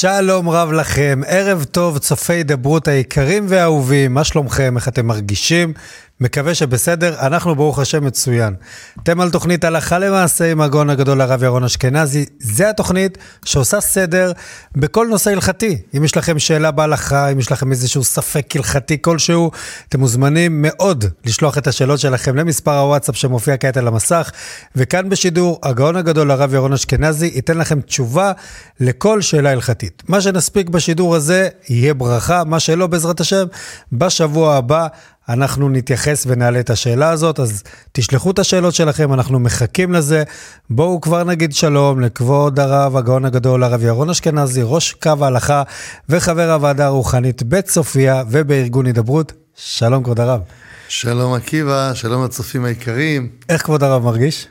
שלום רב לכם, ערב טוב, צופי הידברות היקרים והאהובים, מה שלומכם, איך אתם מרגישים? מקווה שבסדר, אנחנו ברוך השם מצוין. אתם על תוכנית הלכה למעשה עם הגאון הגדול הרב ירון אשכנזי, זה התוכנית שעושה סדר בכל נושא הלכתי. אם יש לכם שאלה בהלכה, אם יש לכם איזשהו ספק הלכתי כלשהו, אתם מוזמנים מאוד לשלוח את השאלות שלכם למספר הוואטסאפ שמופיע כעת על המסך, וכאן בשידור, הגאון הגדול הרב ירון אשכנזי ייתן לכם תשובה לכל שאלה הלכתית. מה שנספיק בשידור הזה יהיה ברכה, מה שלא בעזרת השם, בשבוע הבא. אנחנו נתייחס ונעלה את השאלה הזאת, אז תשלחו את השאלות שלכם, אנחנו מחכים לזה. בואו כבר נגיד שלום לכבוד הרב, הגאון הגדול, הרב ירון אשכנזי, ראש קו ההלכה וחבר הוועדה הרוחנית בית צופיה ובארגון הידברות. שלום כבוד הרב. שלום עקיבא, שלום הצופים היקרים. איך כבוד הרב מרגיש?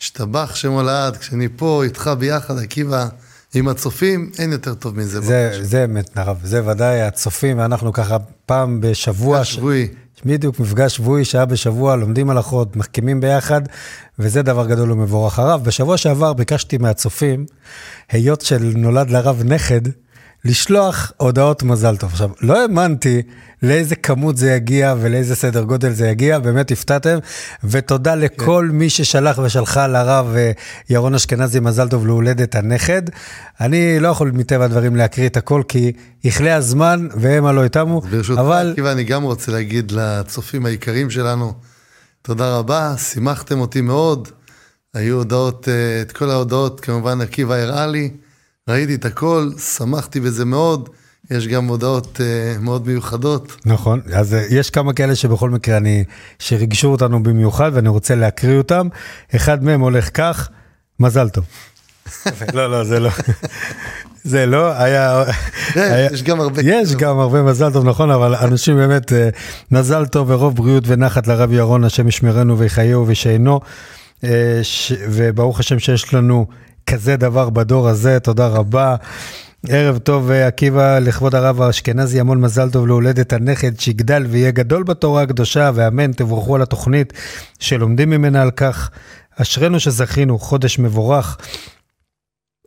השתבח שם הולד, כשאני פה איתך ביחד, עקיבא. עם הצופים, אין יותר טוב מזה. זה, זה אמת, הרב, זה ודאי הצופים, ואנחנו ככה פעם בשבוע... שבועי. בדיוק, מפגש שבועי, שעה בשבוע, לומדים הלכות, מחכימים ביחד, וזה דבר גדול ומבורך. הרב, בשבוע שעבר ביקשתי מהצופים, היות של נולד לרב נכד, לשלוח הודעות מזל טוב. עכשיו, לא האמנתי לאיזה כמות זה יגיע ולאיזה סדר גודל זה יגיע, באמת הפתעתם, ותודה לכל כן. מי ששלח ושלחה לרב אה, ירון אשכנזי מזל טוב להולדת הנכד. אני לא יכול מטבע הדברים להקריא את הכל, כי יכלה הזמן והמה לא איתנו, ברשותך, אבל... ברשותך, אני גם רוצה להגיד לצופים היקרים שלנו, תודה רבה, שימחתם אותי מאוד. היו הודעות, אה, את כל ההודעות, כמובן עקיבא הראה לי. ראיתי את הכל, שמחתי בזה מאוד. יש גם הודעות uh, מאוד מיוחדות. נכון, אז uh, יש כמה כאלה שבכל מקרה אני, שריגשו אותנו במיוחד ואני רוצה להקריא אותם. אחד מהם הולך כך, מזל טוב. לא, לא, זה לא. זה לא, היה... יש גם הרבה... יש גם הרבה מזל טוב, נכון, אבל אנשים באמת, אה, מזל טוב ורוב בריאות ונחת לרב ירון, השם ישמרנו ויחייהו ושאינו. וברוך השם שיש לנו כזה דבר בדור הזה, תודה רבה. ערב טוב, עקיבא, לכבוד הרב האשכנזי, המון מזל טוב להולדת הנכד, שיגדל ויהיה גדול בתורה הקדושה, ואמן, תבורכו על התוכנית שלומדים ממנה על כך. אשרינו שזכינו, חודש מבורך.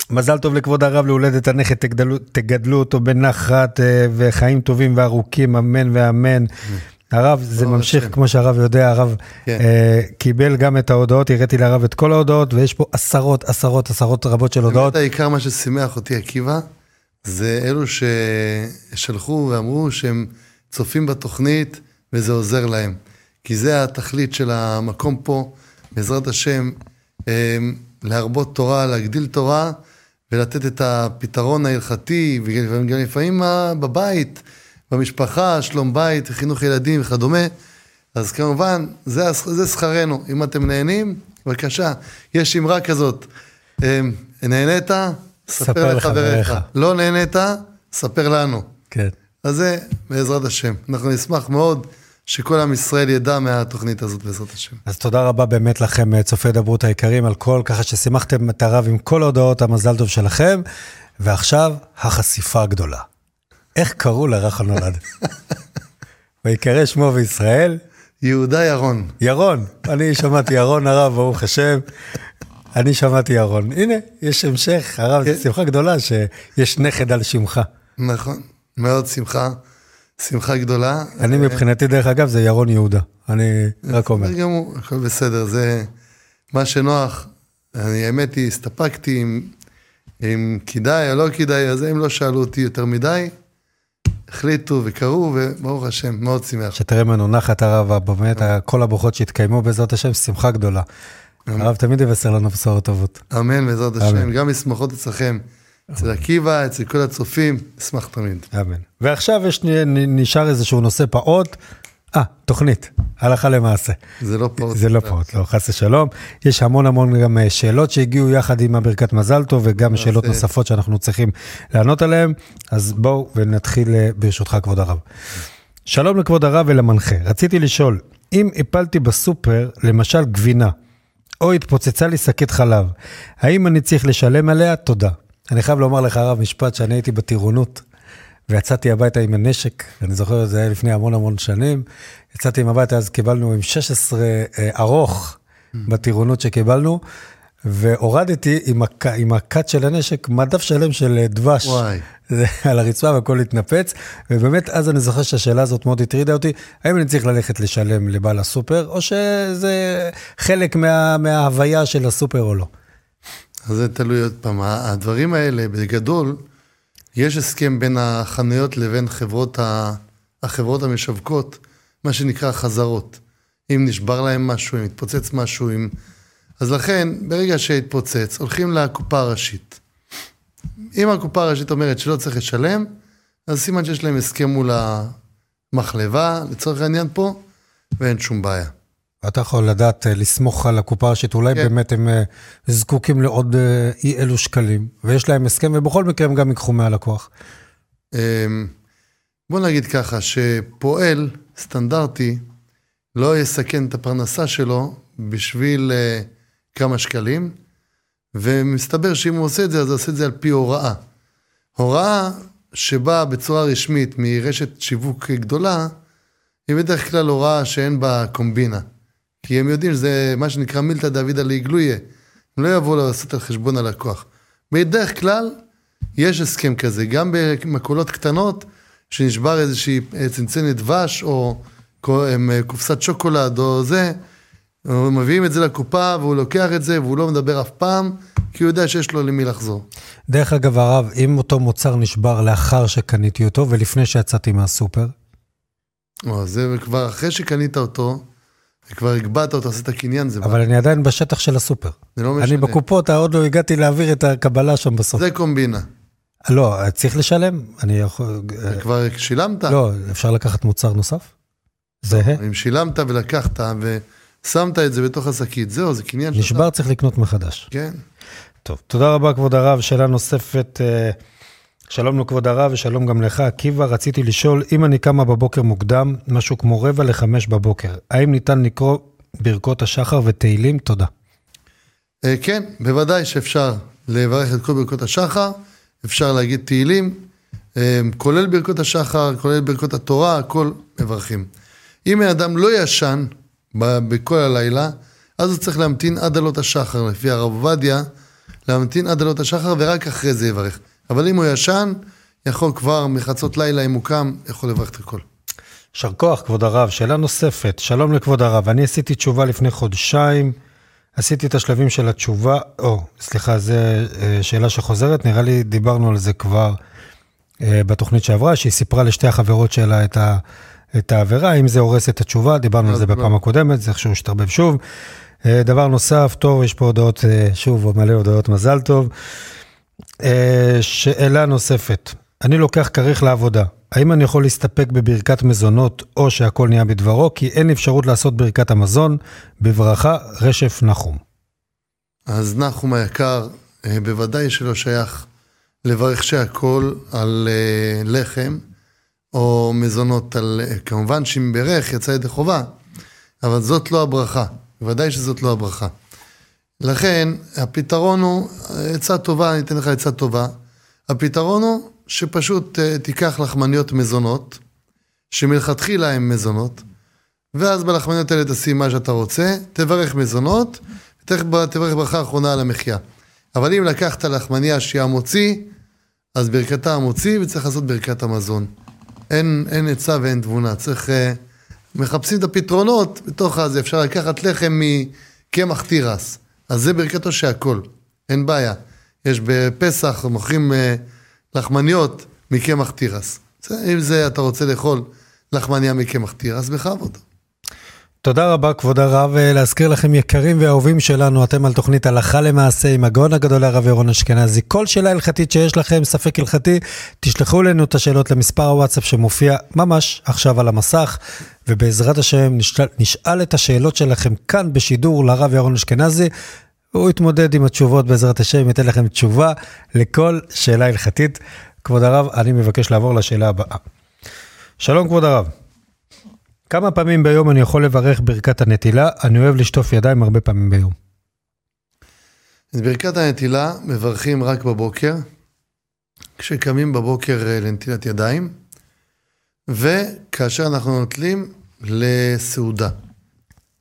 מזל טוב לכבוד הרב להולדת הנכד, תגדלו, תגדלו אותו בנחת אה, וחיים טובים וארוכים, אמן ואמן. הרב, זה ממשיך, כמו שהרב יודע, הרב כן. אה, קיבל גם את ההודעות, הראיתי לרב את כל ההודעות, ויש פה עשרות, עשרות, עשרות רבות של הודעות. באמת העיקר מה ששימח אותי, עקיבא, זה אלו ששלחו ואמרו שהם צופים בתוכנית וזה עוזר להם. כי זה התכלית של המקום פה, בעזרת השם, אה, להרבות תורה, להגדיל תורה ולתת את הפתרון ההלכתי, וגם לפעמים בבית. במשפחה, שלום בית, חינוך ילדים וכדומה. אז כמובן, זה, זה שכרנו. אם אתם נהנים, בבקשה. יש אמרה כזאת, אמ, נהנית? ספר לחבריך. לא נהנית? ספר לנו. כן. אז זה בעזרת השם. אנחנו נשמח מאוד שכל עם ישראל ידע מהתוכנית הזאת בעזרת השם. אז תודה רבה באמת לכם, צופי דברות היקרים, על כל, ככה ששימחתם את הרב עם כל ההודעות המזל טוב שלכם. ועכשיו, החשיפה הגדולה. איך קראו לרך הנולד? ויקרא שמו בישראל? יהודה ירון. ירון, אני שמעתי ירון הרב, ברוך השם. אני שמעתי ירון. הנה, יש המשך, הרב, זו כן. שמחה גדולה שיש נכד על שמך. נכון, מאוד שמחה, שמחה גדולה. אני מבחינתי, דרך אגב, זה ירון יהודה, אני רק אומר. גם הוא, הכל בסדר, זה מה שנוח. אני, האמת היא, הסתפקתי אם כדאי או לא כדאי, אז הם לא שאלו אותי יותר מדי. החליטו וקראו, וברוך השם, מאוד שמח. שתראה ממנו נחת הרבה, באמת, כל הברכות שהתקיימו בעזרת השם, שמחה גדולה. הרב תמיד יבשר לנו בשורות טובות. אמן, בעזרת השם, גם משמחות אצלכם. אצל עקיבא, אצל כל הצופים, אשמח תמיד. אמן. ועכשיו יש, נשאר איזשהו נושא פעוט, אה, תוכנית, הלכה למעשה. זה לא פעוט. זה לא פעוט, לא, חס ושלום. יש המון המון גם אה, שאלות שהגיעו יחד עם הברכת מזל טוב, וגם שאלות נוספות שאנחנו צריכים לענות עליהן. אז בואו ונתחיל אה, ברשותך, כבוד הרב. שלום לכבוד הרב ולמנחה. רציתי לשאול, אם הפלתי בסופר, למשל גבינה, או התפוצצה לי שקית חלב, האם אני צריך לשלם עליה? תודה. אני חייב לומר לך, הרב, משפט שאני הייתי בטירונות. ויצאתי הביתה עם הנשק, אני זוכר, זה היה לפני המון המון שנים. יצאתי עם הביתה, אז קיבלנו עם 16 אה, ארוך בטירונות שקיבלנו, והורדתי עם, הק... עם הקאט של הנשק מדף שלם של אה, דבש. וואי. על הרצפה והכל התנפץ, ובאמת אז אני זוכר שהשאלה הזאת מאוד הטרידה אותי, האם אני צריך ללכת לשלם לבעל הסופר, או שזה חלק מה, מההוויה של הסופר או לא. אז זה תלוי עוד פעם, הדברים האלה, בגדול, יש הסכם בין החנויות לבין חברות, ה... החברות המשווקות, מה שנקרא חזרות. אם נשבר להם משהו, אם התפוצץ משהו, אם... אז לכן, ברגע שהתפוצץ, הולכים לקופה הראשית. אם הקופה הראשית אומרת שלא צריך לשלם, אז סימן שיש להם הסכם מול המחלבה, לצורך העניין פה, ואין שום בעיה. אתה יכול לדעת, אה, לסמוך על הקופה הראשית, אולי כן. באמת הם אה, זקוקים לעוד אה, אי אלו שקלים, ויש להם הסכם, ובכל מקרה הם גם ייקחו מהלקוח. אמ, בוא נגיד ככה, שפועל סטנדרטי לא יסכן את הפרנסה שלו בשביל כמה שקלים, ומסתבר שאם הוא עושה את זה, אז הוא עושה את זה על פי הוראה. הוראה שבאה בצורה רשמית מרשת שיווק גדולה, היא בדרך כלל הוראה שאין בה קומבינה. כי הם יודעים שזה מה שנקרא מילתא דאבידא לאיגלויה. הם לא יבואו לעשות על חשבון הלקוח. בדרך כלל, יש הסכם כזה, גם במקולות קטנות, שנשבר איזושהי צנצנת דבש, או קופסת שוקולד, או זה, מביאים את זה לקופה, והוא לוקח את זה, והוא לא מדבר אף פעם, כי הוא יודע שיש לו למי לחזור. דרך אגב, הרב, אם אותו מוצר נשבר לאחר שקניתי אותו, ולפני שיצאתי מהסופר? או, זה כבר אחרי שקנית אותו, וכבר הגבהת אותו, עשית קניין, זה... אבל אני עדיין בשטח של הסופר. זה לא משנה. אני בקופות, עוד לא הגעתי להעביר את הקבלה שם בסוף. זה קומבינה. לא, צריך לשלם? אני יכול... כבר שילמת? לא, אפשר לקחת מוצר נוסף? זהה? אם שילמת ולקחת ושמת את זה בתוך השקית, זהו, זה קניין שלך. נשבר, צריך לקנות מחדש. כן. טוב, תודה רבה, כבוד הרב. שאלה נוספת, אה, שלום לכבוד הרב ושלום גם לך. עקיבא, רציתי לשאול, אם אני קמה בבוקר מוקדם, משהו כמו רבע לחמש בבוקר, האם ניתן לקרוא ברכות השחר ותהילים? תודה. אה, כן, בוודאי שאפשר לברך את כל ברכות השחר, אפשר להגיד תהילים, אה, כולל ברכות השחר, כולל ברכות התורה, הכל מברכים. אם האדם לא ישן בכל הלילה, אז הוא צריך להמתין עד עלות השחר, לפי הרב עובדיה, להמתין עד עלות השחר ורק אחרי זה יברך. אבל אם הוא ישן, יכול כבר מחצות לילה, אם הוא קם, יכול לברך את הכל. יישר כוח, כבוד הרב. שאלה נוספת, שלום לכבוד הרב. אני עשיתי תשובה לפני חודשיים, עשיתי את השלבים של התשובה, או, סליחה, זו אה, שאלה שחוזרת, נראה לי דיברנו על זה כבר אה, בתוכנית שעברה, שהיא סיפרה לשתי החברות שלה את, ה, את העבירה, אם זה הורס את התשובה, דיברנו על זה לא. בפעם הקודמת, זה איכשהו השתרבב שוב. אה, דבר נוסף, טוב, יש פה הודעות, שוב, מלא הודעות מזל טוב. אה, שאלה נוספת, אני לוקח כריך לעבודה, האם אני יכול להסתפק בברכת מזונות או שהכל נהיה בדברו? כי אין אפשרות לעשות ברכת המזון. בברכה, רשף נחום. אז נחום היקר, אה, בוודאי שלא שייך לברך שהכל על אה, לחם או מזונות על... כמובן שאם ברך יצא ידי חובה, אבל זאת לא הברכה. בוודאי שזאת לא הברכה. לכן, הפתרון הוא, עצה טובה, אני אתן לך עצה טובה. הפתרון הוא שפשוט uh, תיקח לחמניות מזונות, שמלכתחילה הן מזונות, ואז בלחמניות האלה תשים מה שאתה רוצה, תברך מזונות, תברך ברכה אחרונה על המחיה. אבל אם לקחת לחמניה שהיא המוציא, אז ברכתה המוציא וצריך לעשות ברכת המזון. אין, אין עצה ואין תבונה, צריך... Uh, מחפשים את הפתרונות בתוך הזה, אפשר לקחת לחם מקמח תירס. אז זה ברכתו שהכל, אין בעיה. יש בפסח, מוכרים אה, לחמניות מקמח תירס. אם זה אתה רוצה לאכול לחמניה מקמח תירס, בכבוד. תודה רבה, כבוד הרב. אה, להזכיר לכם, יקרים ואהובים שלנו, אתם על תוכנית הלכה למעשה עם הגאון הגדול הרב ירון אשכנזי. כל שאלה הלכתית שיש לכם, ספק הלכתי, תשלחו לנו את השאלות למספר הוואטסאפ שמופיע ממש עכשיו על המסך, ובעזרת השם נשאל, נשאל את השאלות שלכם כאן בשידור לרב ירון אשכנזי. הוא יתמודד עם התשובות בעזרת השם, ייתן לכם תשובה לכל שאלה הלכתית. כבוד הרב, אני מבקש לעבור לשאלה הבאה. שלום כבוד הרב. כמה פעמים ביום אני יכול לברך ברכת הנטילה? אני אוהב לשטוף ידיים הרבה פעמים ביום. את ברכת הנטילה מברכים רק בבוקר, כשקמים בבוקר אה, לנטילת ידיים, וכאשר אנחנו נוטלים לסעודה.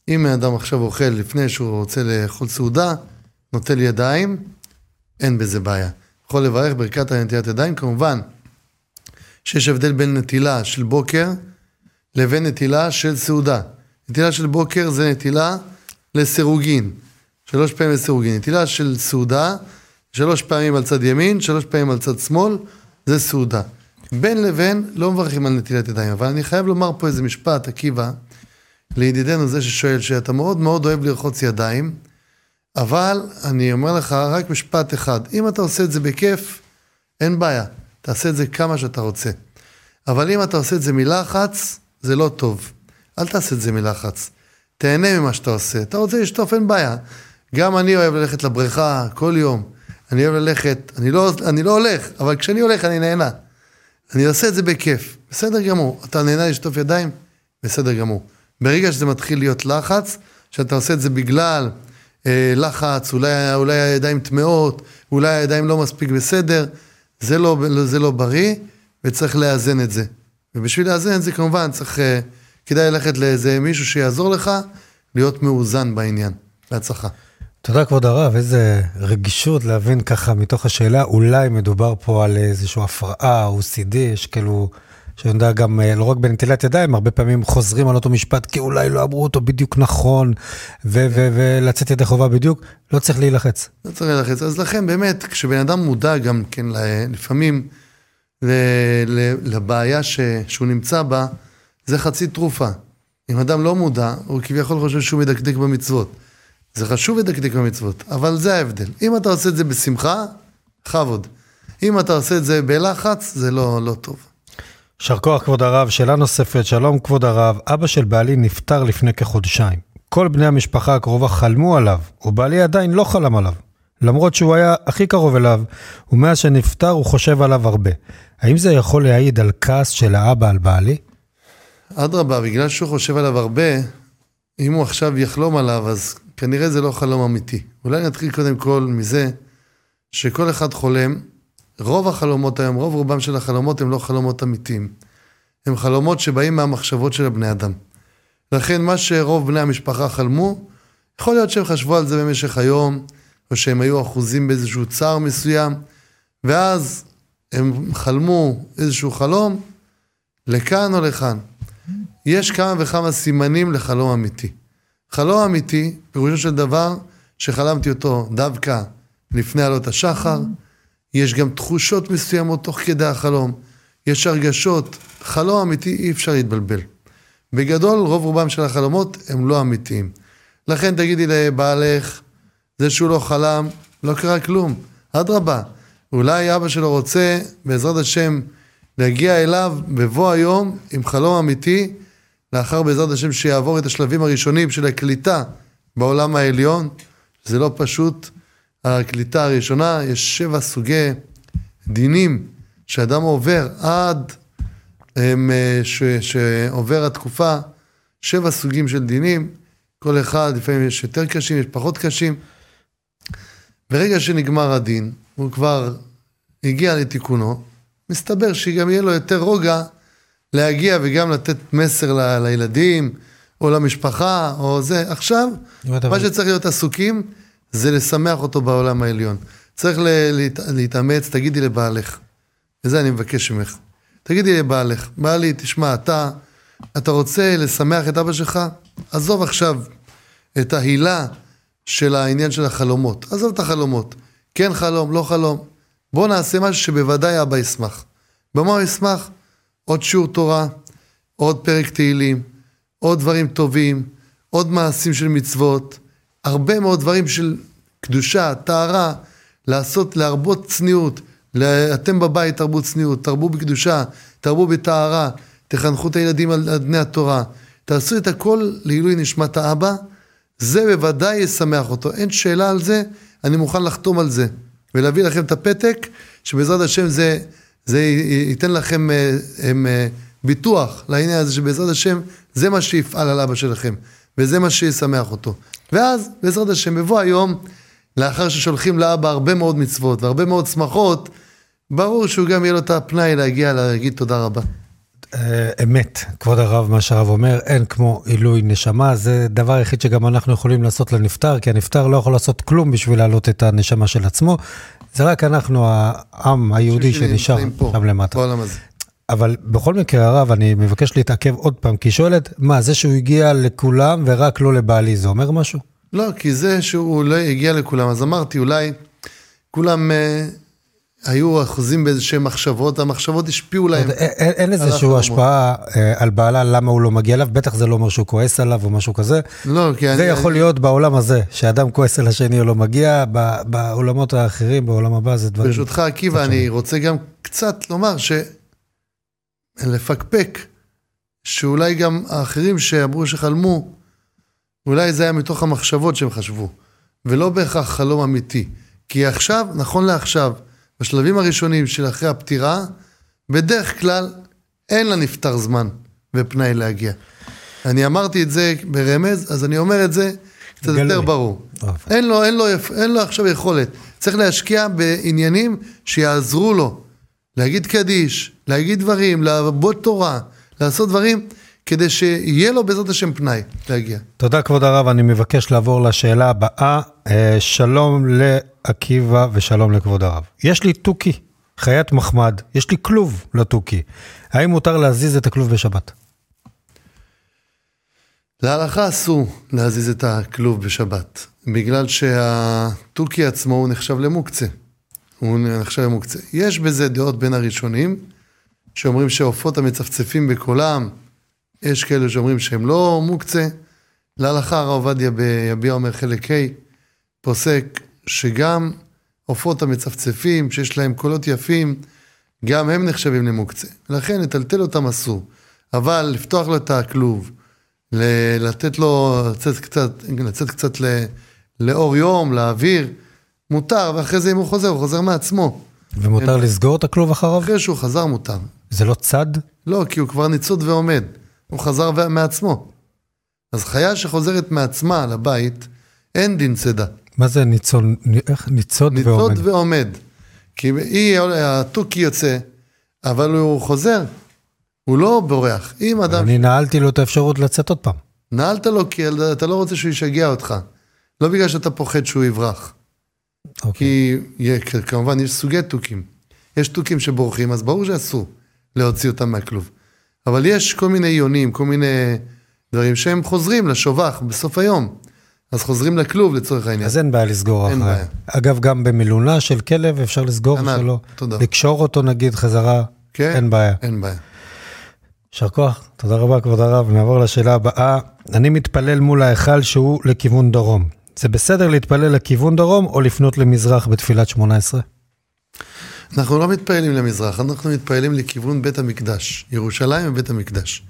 אם האדם עכשיו אוכל לפני שהוא רוצה לאכול סעודה, נוטל ידיים, אין בזה בעיה. יכול לברך ברכת הנטילת ידיים, כמובן שיש הבדל בין נטילה של בוקר לבין נטילה של סעודה. נטילה של בוקר זה נטילה לסירוגין, שלוש פעמים לסירוגין. נטילה של סעודה, שלוש פעמים על צד ימין, שלוש פעמים על צד שמאל, זה סעודה. בין לבין לא מברכים על נטילת ידיים, אבל אני חייב לומר פה איזה משפט, עקיבא, לידידנו זה ששואל, שאתה מאוד מאוד אוהב לרחוץ ידיים, אבל אני אומר לך רק משפט אחד, אם אתה עושה את זה בכיף, אין בעיה, תעשה את זה כמה שאתה רוצה. אבל אם אתה עושה את זה מלחץ, זה לא טוב. אל תעשה את זה מלחץ. תהנה ממה שאתה עושה. אתה רוצה לשטוף, אין בעיה. גם אני אוהב ללכת לבריכה כל יום. אני אוהב ללכת, אני לא, אני לא הולך, אבל כשאני הולך אני נהנה. אני עושה את זה בכיף, בסדר גמור. אתה נהנה לשטוף ידיים? בסדר גמור. ברגע שזה מתחיל להיות לחץ, שאתה עושה את זה בגלל אה, לחץ, אולי, אולי הידיים טמאות, אולי הידיים לא מספיק בסדר, זה לא, זה לא בריא, וצריך לאזן את זה. ובשביל לאזן את זה כמובן צריך, אה, כדאי ללכת לאיזה מישהו שיעזור לך להיות מאוזן בעניין. בהצלחה. תודה כבוד הרב, איזה רגישות להבין ככה מתוך השאלה, אולי מדובר פה על איזושהי הפרעה, OCD, יש כאילו, שאני יודע גם, אה, לא רק בנטילת ידיים, הרבה פעמים חוזרים על אותו משפט, כי אולי לא אמרו אותו בדיוק נכון, ו- ולצאת ידי חובה בדיוק, לא צריך להילחץ. לא צריך להילחץ, אז לכן באמת, כשבן אדם מודע גם כן לפעמים לבעיה ש- שהוא נמצא בה, זה חצי תרופה. אם אדם לא מודע, הוא כביכול חושב שהוא מדקדק במצוות. זה חשוב לדקדק במצוות, אבל זה ההבדל. אם אתה עושה את זה בשמחה, בכבוד. אם אתה עושה את זה בלחץ, זה לא, לא טוב. יישר כוח כבוד הרב, שאלה נוספת, שלום כבוד הרב, אבא של בעלי נפטר לפני כחודשיים. כל בני המשפחה הקרובה חלמו עליו, ובעלי עדיין לא חלם עליו. למרות שהוא היה הכי קרוב אליו, ומאז שנפטר הוא חושב עליו הרבה. האם זה יכול להעיד על כעס של האבא על בעלי? אדרבה, בגלל שהוא חושב עליו הרבה, אם הוא עכשיו יחלום עליו, אז כנראה זה לא חלום אמיתי. אולי נתחיל קודם כל מזה שכל אחד חולם, רוב החלומות היום, רוב רובם של החלומות הם לא חלומות אמיתיים. הם חלומות שבאים מהמחשבות של הבני אדם. לכן מה שרוב בני המשפחה חלמו, יכול להיות שהם חשבו על זה במשך היום, או שהם היו אחוזים באיזשהו צער מסוים, ואז הם חלמו איזשהו חלום לכאן או לכאן. יש כמה וכמה סימנים לחלום אמיתי. חלום אמיתי, פירושו של דבר, שחלמתי אותו דווקא לפני עלות השחר, יש גם תחושות מסוימות תוך כדי החלום, יש הרגשות, חלום אמיתי אי אפשר להתבלבל. בגדול, רוב רובם של החלומות הם לא אמיתיים. לכן תגידי לבעלך, זה שהוא לא חלם, לא קרה כלום. אדרבה, אולי אבא שלו רוצה, בעזרת השם, להגיע אליו בבוא היום עם חלום אמיתי, לאחר בעזרת השם שיעבור את השלבים הראשונים של הקליטה בעולם העליון. זה לא פשוט. הקליטה הראשונה, יש שבע סוגי דינים שאדם עובר עד הם, אה, ש, שעובר התקופה, שבע סוגים של דינים, כל אחד, לפעמים יש יותר קשים, יש פחות קשים. ברגע שנגמר הדין, הוא כבר הגיע לתיקונו, מסתבר שגם יהיה לו יותר רוגע להגיע וגם לתת מסר ל, לילדים, או למשפחה, או זה. עכשיו, מה שצריך להיות עסוקים, זה לשמח אותו בעולם העליון. צריך להת, להתאמץ, תגידי לבעלך, וזה אני מבקש ממך. תגידי לבעלך, בעלי, תשמע, אתה, אתה רוצה לשמח את אבא שלך? עזוב עכשיו את ההילה של העניין של החלומות. עזוב את החלומות. כן חלום, לא חלום. בוא נעשה משהו שבוודאי אבא ישמח. במה הוא ישמח? עוד שיעור תורה, עוד פרק תהילים, עוד דברים טובים, עוד מעשים של מצוות, הרבה מאוד דברים של קדושה, טהרה, לעשות, להרבות צניעות. אתם בבית תרבו צניעות, תרבו בקדושה, תרבו בטהרה, תחנכו את הילדים על בני התורה. תעשו את הכל לעילוי נשמת האבא, זה בוודאי ישמח אותו, אין שאלה על זה, אני מוכן לחתום על זה. ולהביא לכם את הפתק, שבעזרת השם זה זה ייתן לכם אה, הם, אה, ביטוח לעניין הזה שבעזרת השם זה מה שיפעל על אבא שלכם וזה מה שישמח אותו. ואז בעזרת השם בבוא היום, לאחר ששולחים לאבא הרבה מאוד מצוות והרבה מאוד שמחות, ברור שהוא גם יהיה לו את הפנאי להגיע להגיד תודה רבה. אה, אמת, כבוד הרב, מה שהרב אומר, אין כמו עילוי נשמה, זה דבר היחיד שגם אנחנו יכולים לעשות לנפטר, כי הנפטר לא יכול לעשות כלום בשביל להעלות את הנשמה של עצמו, זה רק אנחנו, העם היהודי שנשאר שם למטה. אבל בכל מקרה, הרב, אני מבקש להתעכב עוד פעם, כי היא שואלת, מה, זה שהוא הגיע לכולם ורק לא לבעלי, זה אומר משהו? לא, כי זה שהוא לא הגיע לכולם, אז אמרתי, אולי כולם אה, היו אחוזים באיזשהם מחשבות, המחשבות השפיעו להם. אין, אין איזושהי השפעה אה, על בעלה, למה הוא לא מגיע אליו, בטח זה לא אומר שהוא כועס עליו או משהו כזה. לא, כי זה אני... יכול להיות בעולם הזה, שאדם כועס על השני או לא מגיע, בעולמות האחרים, בעולם הבא זה דברים... ברשותך, עקיבא, אני רוצה גם קצת לומר ש... לפקפק, שאולי גם האחרים שאמרו שחלמו, אולי זה היה מתוך המחשבות שהם חשבו, ולא בהכרח חלום אמיתי. כי עכשיו, נכון לעכשיו, בשלבים הראשונים של אחרי הפטירה, בדרך כלל אין לנפטר זמן ופנאי להגיע. אני אמרתי את זה ברמז, אז אני אומר את זה קצת גלי. יותר ברור. אין לו, אין, לו, אין לו עכשיו יכולת. צריך להשקיע בעניינים שיעזרו לו. להגיד קדיש, להגיד דברים, לעבוד תורה, לעשות דברים, כדי שיהיה לו בעזרת השם פנאי להגיע. תודה כבוד הרב, אני מבקש לעבור לשאלה הבאה. אה, שלום לעקיבא ושלום לכבוד הרב. יש לי תוכי, חיית מחמד, יש לי כלוב לתוכי. האם מותר להזיז את הכלוב בשבת? להלכה אסור להזיז את הכלוב בשבת, בגלל שהתוכי עצמו הוא נחשב למוקצה. הוא נחשב למוקצה. יש בזה דעות בין הראשונים, שאומרים שעופות המצפצפים בקולם, יש כאלה שאומרים שהם לא מוקצה. להלכה הרב עובדיה ביביע אומר חלק ה' פוסק שגם עופות המצפצפים, שיש להם קולות יפים, גם הם נחשבים למוקצה. לכן לטלטל אותם אסור. אבל לפתוח לו את הכלוב, לתת לו לצאת קצת, לצאת קצת לאור יום, לאוויר, מותר, ואחרי זה אם הוא חוזר, הוא חוזר מעצמו. ומותר אין... לסגור את הכלוב אחריו? אחרי שהוא חזר מותר. זה לא צד? לא, כי הוא כבר ניצוד ועומד. הוא חזר מעצמו. אז חיה שחוזרת מעצמה לבית, אין דין צידה. מה זה ניצוד, איך ניצוד, ניצוד ועומד? ניצוד ועומד. כי היא, התוכי יוצא, אבל הוא חוזר. הוא לא בורח. אם אדם... אני נעלתי לו את האפשרות לצאת עוד פעם. נעלת לו כי אתה לא רוצה שהוא ישגע אותך. לא בגלל שאתה פוחד שהוא יברח. אוקיי. כי כמובן יש סוגי תוכים. יש תוכים שבורחים, אז ברור שאסור להוציא אותם מהכלוב. אבל יש כל מיני יונים, כל מיני דברים שהם חוזרים לשובח בסוף היום. אז חוזרים לכלוב לצורך העניין. אז אין בעיה לסגור אין אחרי. בעיה. אגב, גם במילונה של כלב אפשר לסגור או שלא. תודה. לקשור אותו נגיד חזרה, כן, אין בעיה. אין בעיה. יישר כוח, תודה רבה כבוד הרב. נעבור לשאלה הבאה. אני מתפלל מול ההיכל שהוא לכיוון דרום. זה בסדר להתפלל לכיוון דרום או לפנות למזרח בתפילת שמונה עשרה? אנחנו לא מתפללים למזרח, אנחנו מתפללים לכיוון בית המקדש, ירושלים ובית המקדש.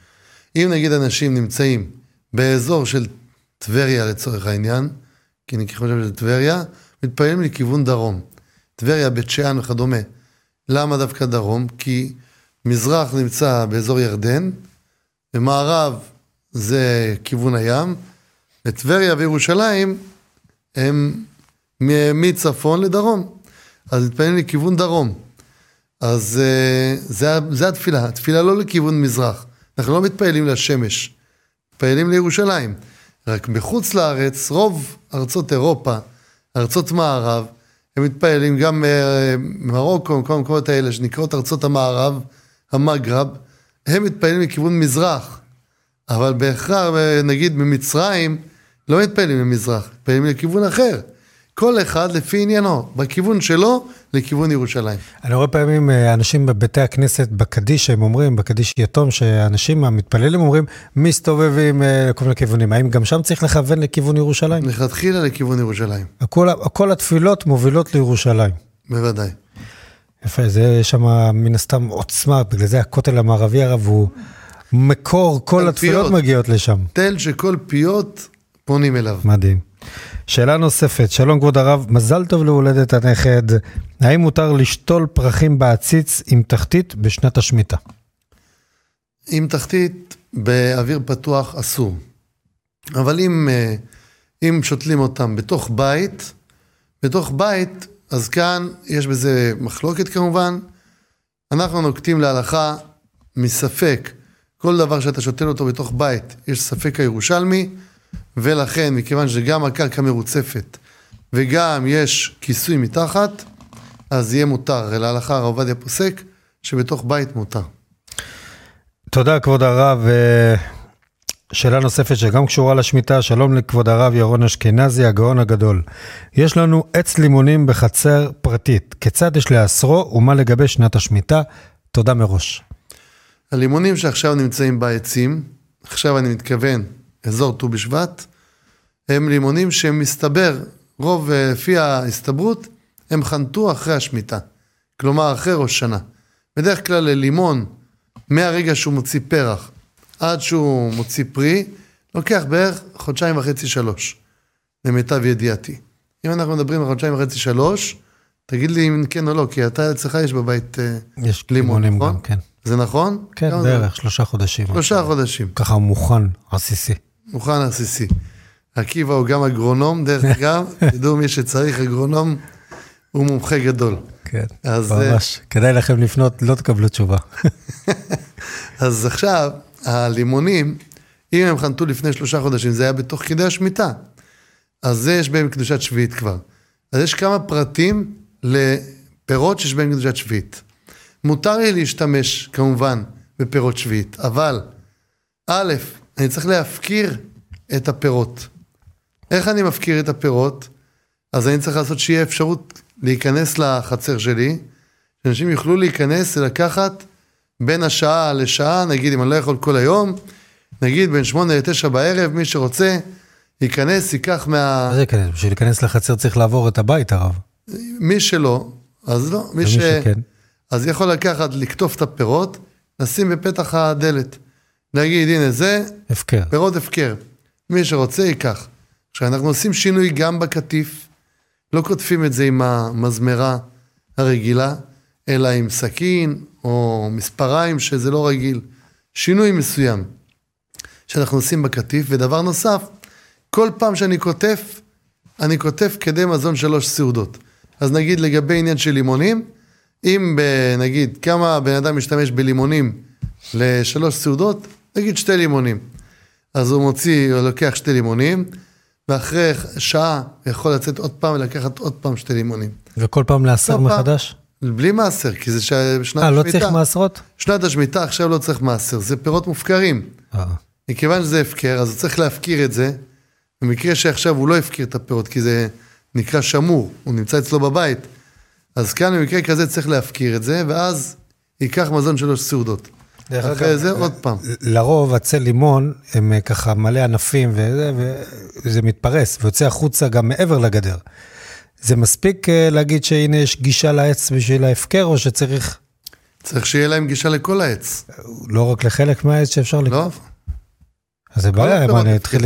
אם נגיד אנשים נמצאים באזור של טבריה לצורך העניין, כי אני חושב שזה טבריה, מתפללים לכיוון דרום. טבריה, בית שאן וכדומה. למה דווקא דרום? כי מזרח נמצא באזור ירדן, ומערב זה כיוון הים, וטבריה וירושלים הם מצפון לדרום. אז מתפללים לכיוון דרום. אז uh, זה, זה התפילה, התפילה לא לכיוון מזרח. אנחנו לא מתפללים לשמש, מתפללים לירושלים. רק מחוץ לארץ, רוב ארצות אירופה, ארצות מערב, הם מתפללים גם uh, מרוקו, כל המקומות האלה שנקראות ארצות המערב, המגרב, הם מתפללים לכיוון מזרח. אבל בהכרח, נגיד במצרים, לא מתפללים למזרח, מתפללים לכיוון אחר. כל אחד לפי עניינו, בכיוון שלו, לכיוון ירושלים. אני רואה פעמים אה, אנשים בבתי הכנסת, בקדיש, הם אומרים, בקדיש יתום, שאנשים המתפללים אומרים, מסתובבים אה, לכל מיני כיוונים. האם גם שם צריך לכוון לכיוון ירושלים? לכתחילה לכיוון ירושלים. הכל, כל התפילות מובילות לירושלים. בוודאי. יפה, זה יש שם מן הסתם עוצמה, בגלל זה הכותל המערבי הרב הוא מקור, כל התפילות פיות. מגיעות לשם. תל שכל פיות פונים אליו. מדהים. שאלה נוספת, שלום כבוד הרב, מזל טוב להולדת הנכד, האם מותר לשתול פרחים בעציץ עם תחתית בשנת השמיטה? עם תחתית באוויר פתוח אסור, אבל אם, אה, אם שותלים אותם בתוך בית, בתוך בית, אז כאן יש בזה מחלוקת כמובן, אנחנו נוקטים להלכה מספק, כל דבר שאתה שותל אותו בתוך בית, יש ספק הירושלמי, ולכן, מכיוון שגם הקרקע מרוצפת וגם יש כיסוי מתחת, אז יהיה מותר. להלכה הרב עובדיה פוסק שבתוך בית מותר. תודה, כבוד הרב. אה, שאלה נוספת שגם קשורה לשמיטה, שלום לכבוד הרב ירון אשכנזי, הגאון הגדול. יש לנו עץ לימונים בחצר פרטית, כיצד יש לאסרו ומה לגבי שנת השמיטה? תודה מראש. הלימונים שעכשיו נמצאים בעצים, עכשיו אני מתכוון אזור ט"ו בשבט, הם לימונים שמסתבר, רוב אה, לפי ההסתברות, הם חנתו אחרי השמיטה. כלומר, אחרי ראש שנה. בדרך כלל ללימון, מהרגע שהוא מוציא פרח עד שהוא מוציא פרי, לוקח בערך חודשיים וחצי, שלוש, למיטב ידיעתי. אם אנחנו מדברים על חודשיים וחצי, שלוש, תגיד לי אם כן או לא, כי אתה אצלך יש בבית אה, יש לימון, לימונים נכון? גם, כן. זה נכון? כן, כמה זה? בערך, שלושה חודשים. שלושה חודשים. ככה מוכן, עסיסי. מוכן עסיסי. עקיבא הוא גם אגרונום, דרך אגב, תדעו מי שצריך אגרונום, הוא מומחה גדול. כן, אז, אה, ממש. כדאי לכם לפנות, לא תקבלו תשובה. אז עכשיו, הלימונים, אם הם חנתו לפני שלושה חודשים, זה היה בתוך כדי השמיטה. אז זה יש בהם קדושת שביעית כבר. אז יש כמה פרטים לפירות שיש בהם קדושת שביעית. מותר לי להשתמש, כמובן, בפירות שביעית, אבל, א', אני צריך להפקיר את הפירות. איך אני מפקיר את הפירות? אז אני צריך לעשות שיהיה אפשרות להיכנס לחצר שלי, שאנשים יוכלו להיכנס ולקחת בין השעה לשעה, נגיד אם אני לא יכול כל היום, נגיד בין שמונה לתשע בערב, מי שרוצה, ייכנס, ייקח מה... מה זה להיכנס? בשביל להיכנס לחצר צריך לעבור את הבית, הרב. מי שלא, אז לא. מי ש... שכן. אז יכול לקחת, לקטוף את הפירות, לשים בפתח הדלת. להגיד, הנה זה, הפקר. פירות הפקר. מי שרוצה, ייקח. עכשיו, אנחנו עושים שינוי גם בקטיף. לא קוטפים את זה עם המזמרה הרגילה, אלא עם סכין או מספריים, שזה לא רגיל. שינוי מסוים שאנחנו עושים בקטיף. ודבר נוסף, כל פעם שאני קוטף, אני קוטף כדי מזון שלוש סעודות. אז נגיד לגבי עניין של לימונים, אם נגיד כמה בן אדם משתמש בלימונים לשלוש סעודות, נגיד שתי לימונים. אז הוא מוציא, הוא לוקח שתי לימונים, ואחרי שעה יכול לצאת עוד פעם ולקחת עוד פעם שתי לימונים. וכל פעם פעם. מחדש? בלי מעשר, כי זה ש- שנת אה, לא השמיטה. צריך מעשרות? שנת השמיטה עכשיו לא צריך מעשר, זה פירות מופקרים. אה. מכיוון שזה הפקר, אז הוא צריך להפקיר את זה. במקרה שעכשיו הוא לא הפקיר את הפירות, כי זה נקרא שמור, הוא נמצא אצלו בבית. אז כאן במקרה כזה צריך להפקיר את זה, ואז ייקח מזון שלוש סעודות. דרך אגב, זה עוד פעם. לרוב עצי לימון הם אה, ככה מלא ענפים וזה, וזה מתפרס ויוצא החוצה גם מעבר לגדר. זה מספיק אה, להגיד שהנה יש גישה לעץ בשביל ההפקר, או שצריך צריך שיהיה להם גישה לכל העץ. לא רק לחלק מהעץ שאפשר לא? אז זה בעיה, מה, אני אתחיל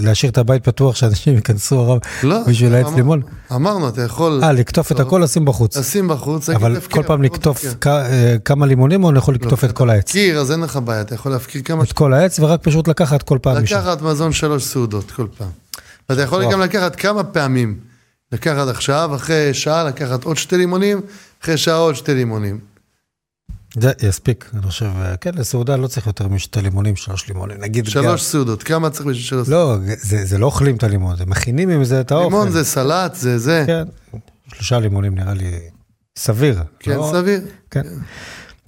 להשאיר את הבית פתוח שאנשים ייכנסו הרב לא. בשביל העץ לימון? אמרנו, אתה יכול אה, לקטוף את לא. הכל, לשים בחוץ. לשים בחוץ, אבל כל פעם פירות לקטוף אה, כמה לימונים, או אני יכול לקטוף את כל העץ? להפקיר, אז אין לך בעיה, אתה יכול להפקיר כמה את כל העץ, ורק פשוט לקחת כל פעם משם. לקחת מזון שלוש סעודות כל פעם. ואתה יכול. גם לקחת כמה פעמים. לקחת עכשיו, אחרי שעה לקחת עוד שתי לימונים, אחרי שעה עוד שתי לימונים. זה יספיק, אני חושב, אה, כן, לסעודה לא צריך יותר משתי לימונים, שלוש לימונים, נגיד. שלוש סעודות, כמה צריך בשביל שלוש לא, זה, זה לא אוכלים את הלימון, זה מכינים עם זה את האוכל. לימון זה סלט, זה זה. כן, שלושה לימונים נראה לי סביר. כן, לא? סביר. כן.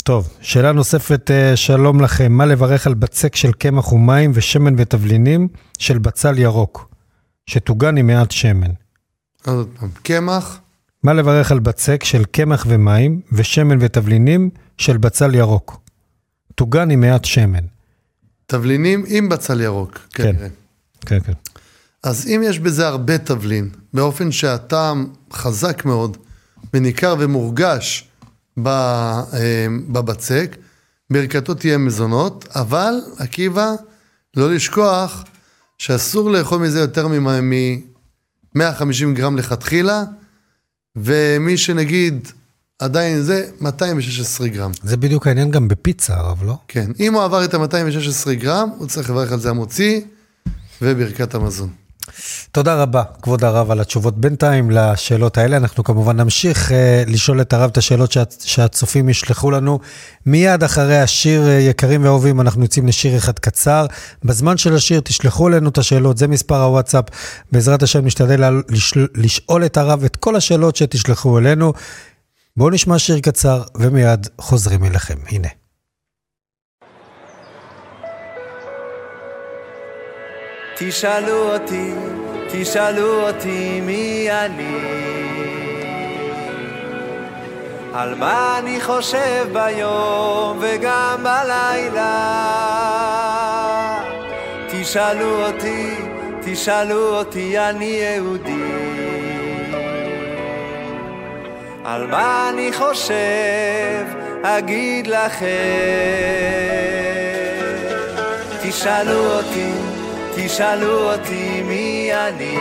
טוב, שאלה נוספת, אה, שלום לכם, מה לברך על בצק של קמח ומים ושמן ותבלינים של בצל ירוק, שטוגן עם מעט שמן? עוד פעם, קמח, מה לברך על בצק של קמח ומים ושמן ותבלינים של בצל ירוק, טוגן עם מעט שמן? תבלינים עם בצל ירוק, כן. כנראה. כן, כן. אז אם יש בזה הרבה תבלין, באופן שהטעם חזק מאוד וניכר ומורגש ב- אה, בבצק, ברכתו תהיה מזונות, אבל עקיבא, לא לשכוח שאסור לאכול מזה יותר מ-150 גרם לכתחילה, ומי שנגיד עדיין זה, 216 גרם. זה בדיוק העניין גם בפיצה, הרב, לא? כן, אם הוא עבר את ה-216 גרם, הוא צריך לברך על זה המוציא וברכת המזון. תודה רבה, כבוד הרב, על התשובות. בינתיים לשאלות האלה, אנחנו כמובן נמשיך uh, לשאול את הרב את השאלות שה, שהצופים ישלחו לנו. מיד אחרי השיר uh, יקרים ואהובים, אנחנו יוצאים לשיר אחד קצר. בזמן של השיר תשלחו אלינו את השאלות, זה מספר הוואטסאפ. בעזרת השם נשתדל לשל, לשאול את הרב את כל השאלות שתשלחו אלינו. בואו נשמע שיר קצר, ומיד חוזרים אליכם. הנה. תשאלו אותי, תשאלו אותי מי אני. על מה אני חושב ביום וגם בלילה. תשאלו אותי, תשאלו אותי, אני יהודי. על מה אני חושב, אגיד לכם. תשאלו אותי, תשאלו אותי מי אני.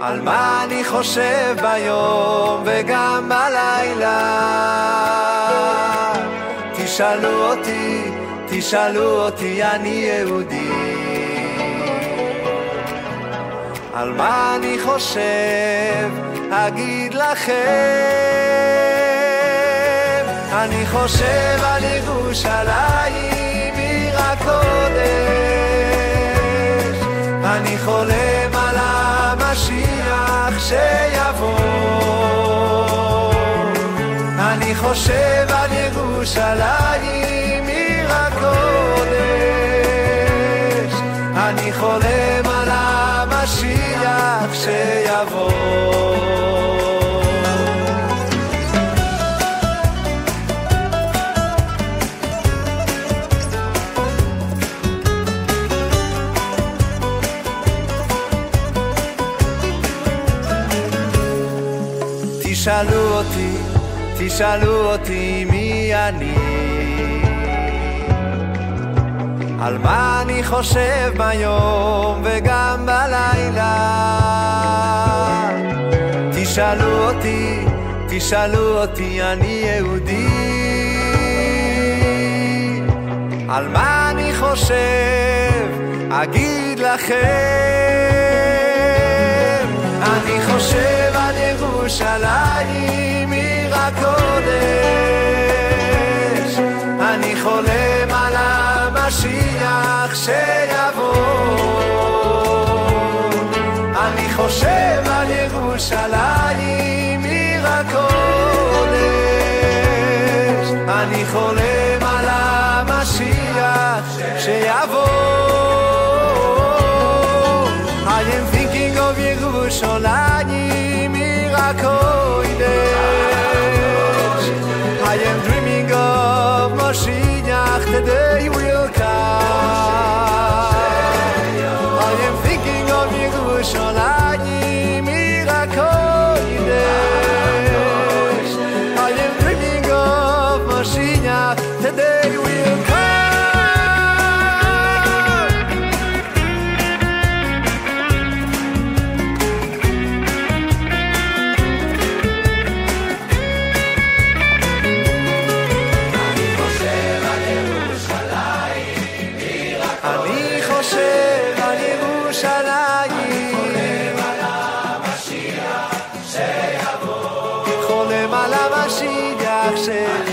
על מה אני חושב ביום וגם בלילה? תשאלו אותי, תשאלו אותי, אני יהודי. על מה אני חושב, אגיד לכם. אני חושב על ירושלים אני חולם על המשיח שיבוא. אני חושב על ירושלים עיר הקודש, אני חולם על המשיח שיבוא. תשאלו אותי, תשאלו אותי מי אני. על מה אני חושב ביום וגם בלילה? תשאלו אותי, תשאלו אותי, אני יהודי. על מה אני חושב, אגיד לכם אני חושב על ירושלים עיר הקודש. אני חולם על המשיח שיבוא. אני חושב על ירושלים עיר הקודש. אני חולם I call חולם על המשיח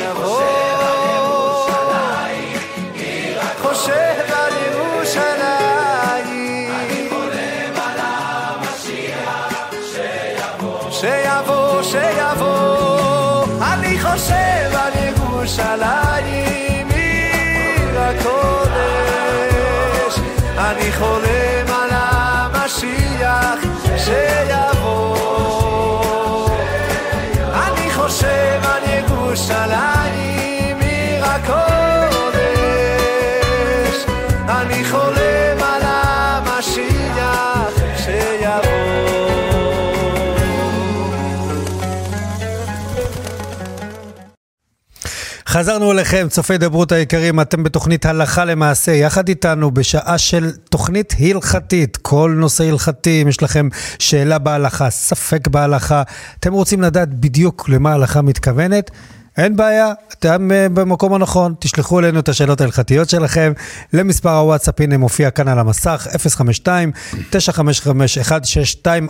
חזרנו אליכם, צופי דברות היקרים, אתם בתוכנית הלכה למעשה, יחד איתנו בשעה של תוכנית הלכתית, כל נושא הלכתי, אם יש לכם שאלה בהלכה, ספק בהלכה, אתם רוצים לדעת בדיוק למה ההלכה מתכוונת, אין בעיה, אתם אה, במקום הנכון, תשלחו אלינו את השאלות ההלכתיות שלכם למספר הוואטסאפ, הנה מופיע כאן על המסך,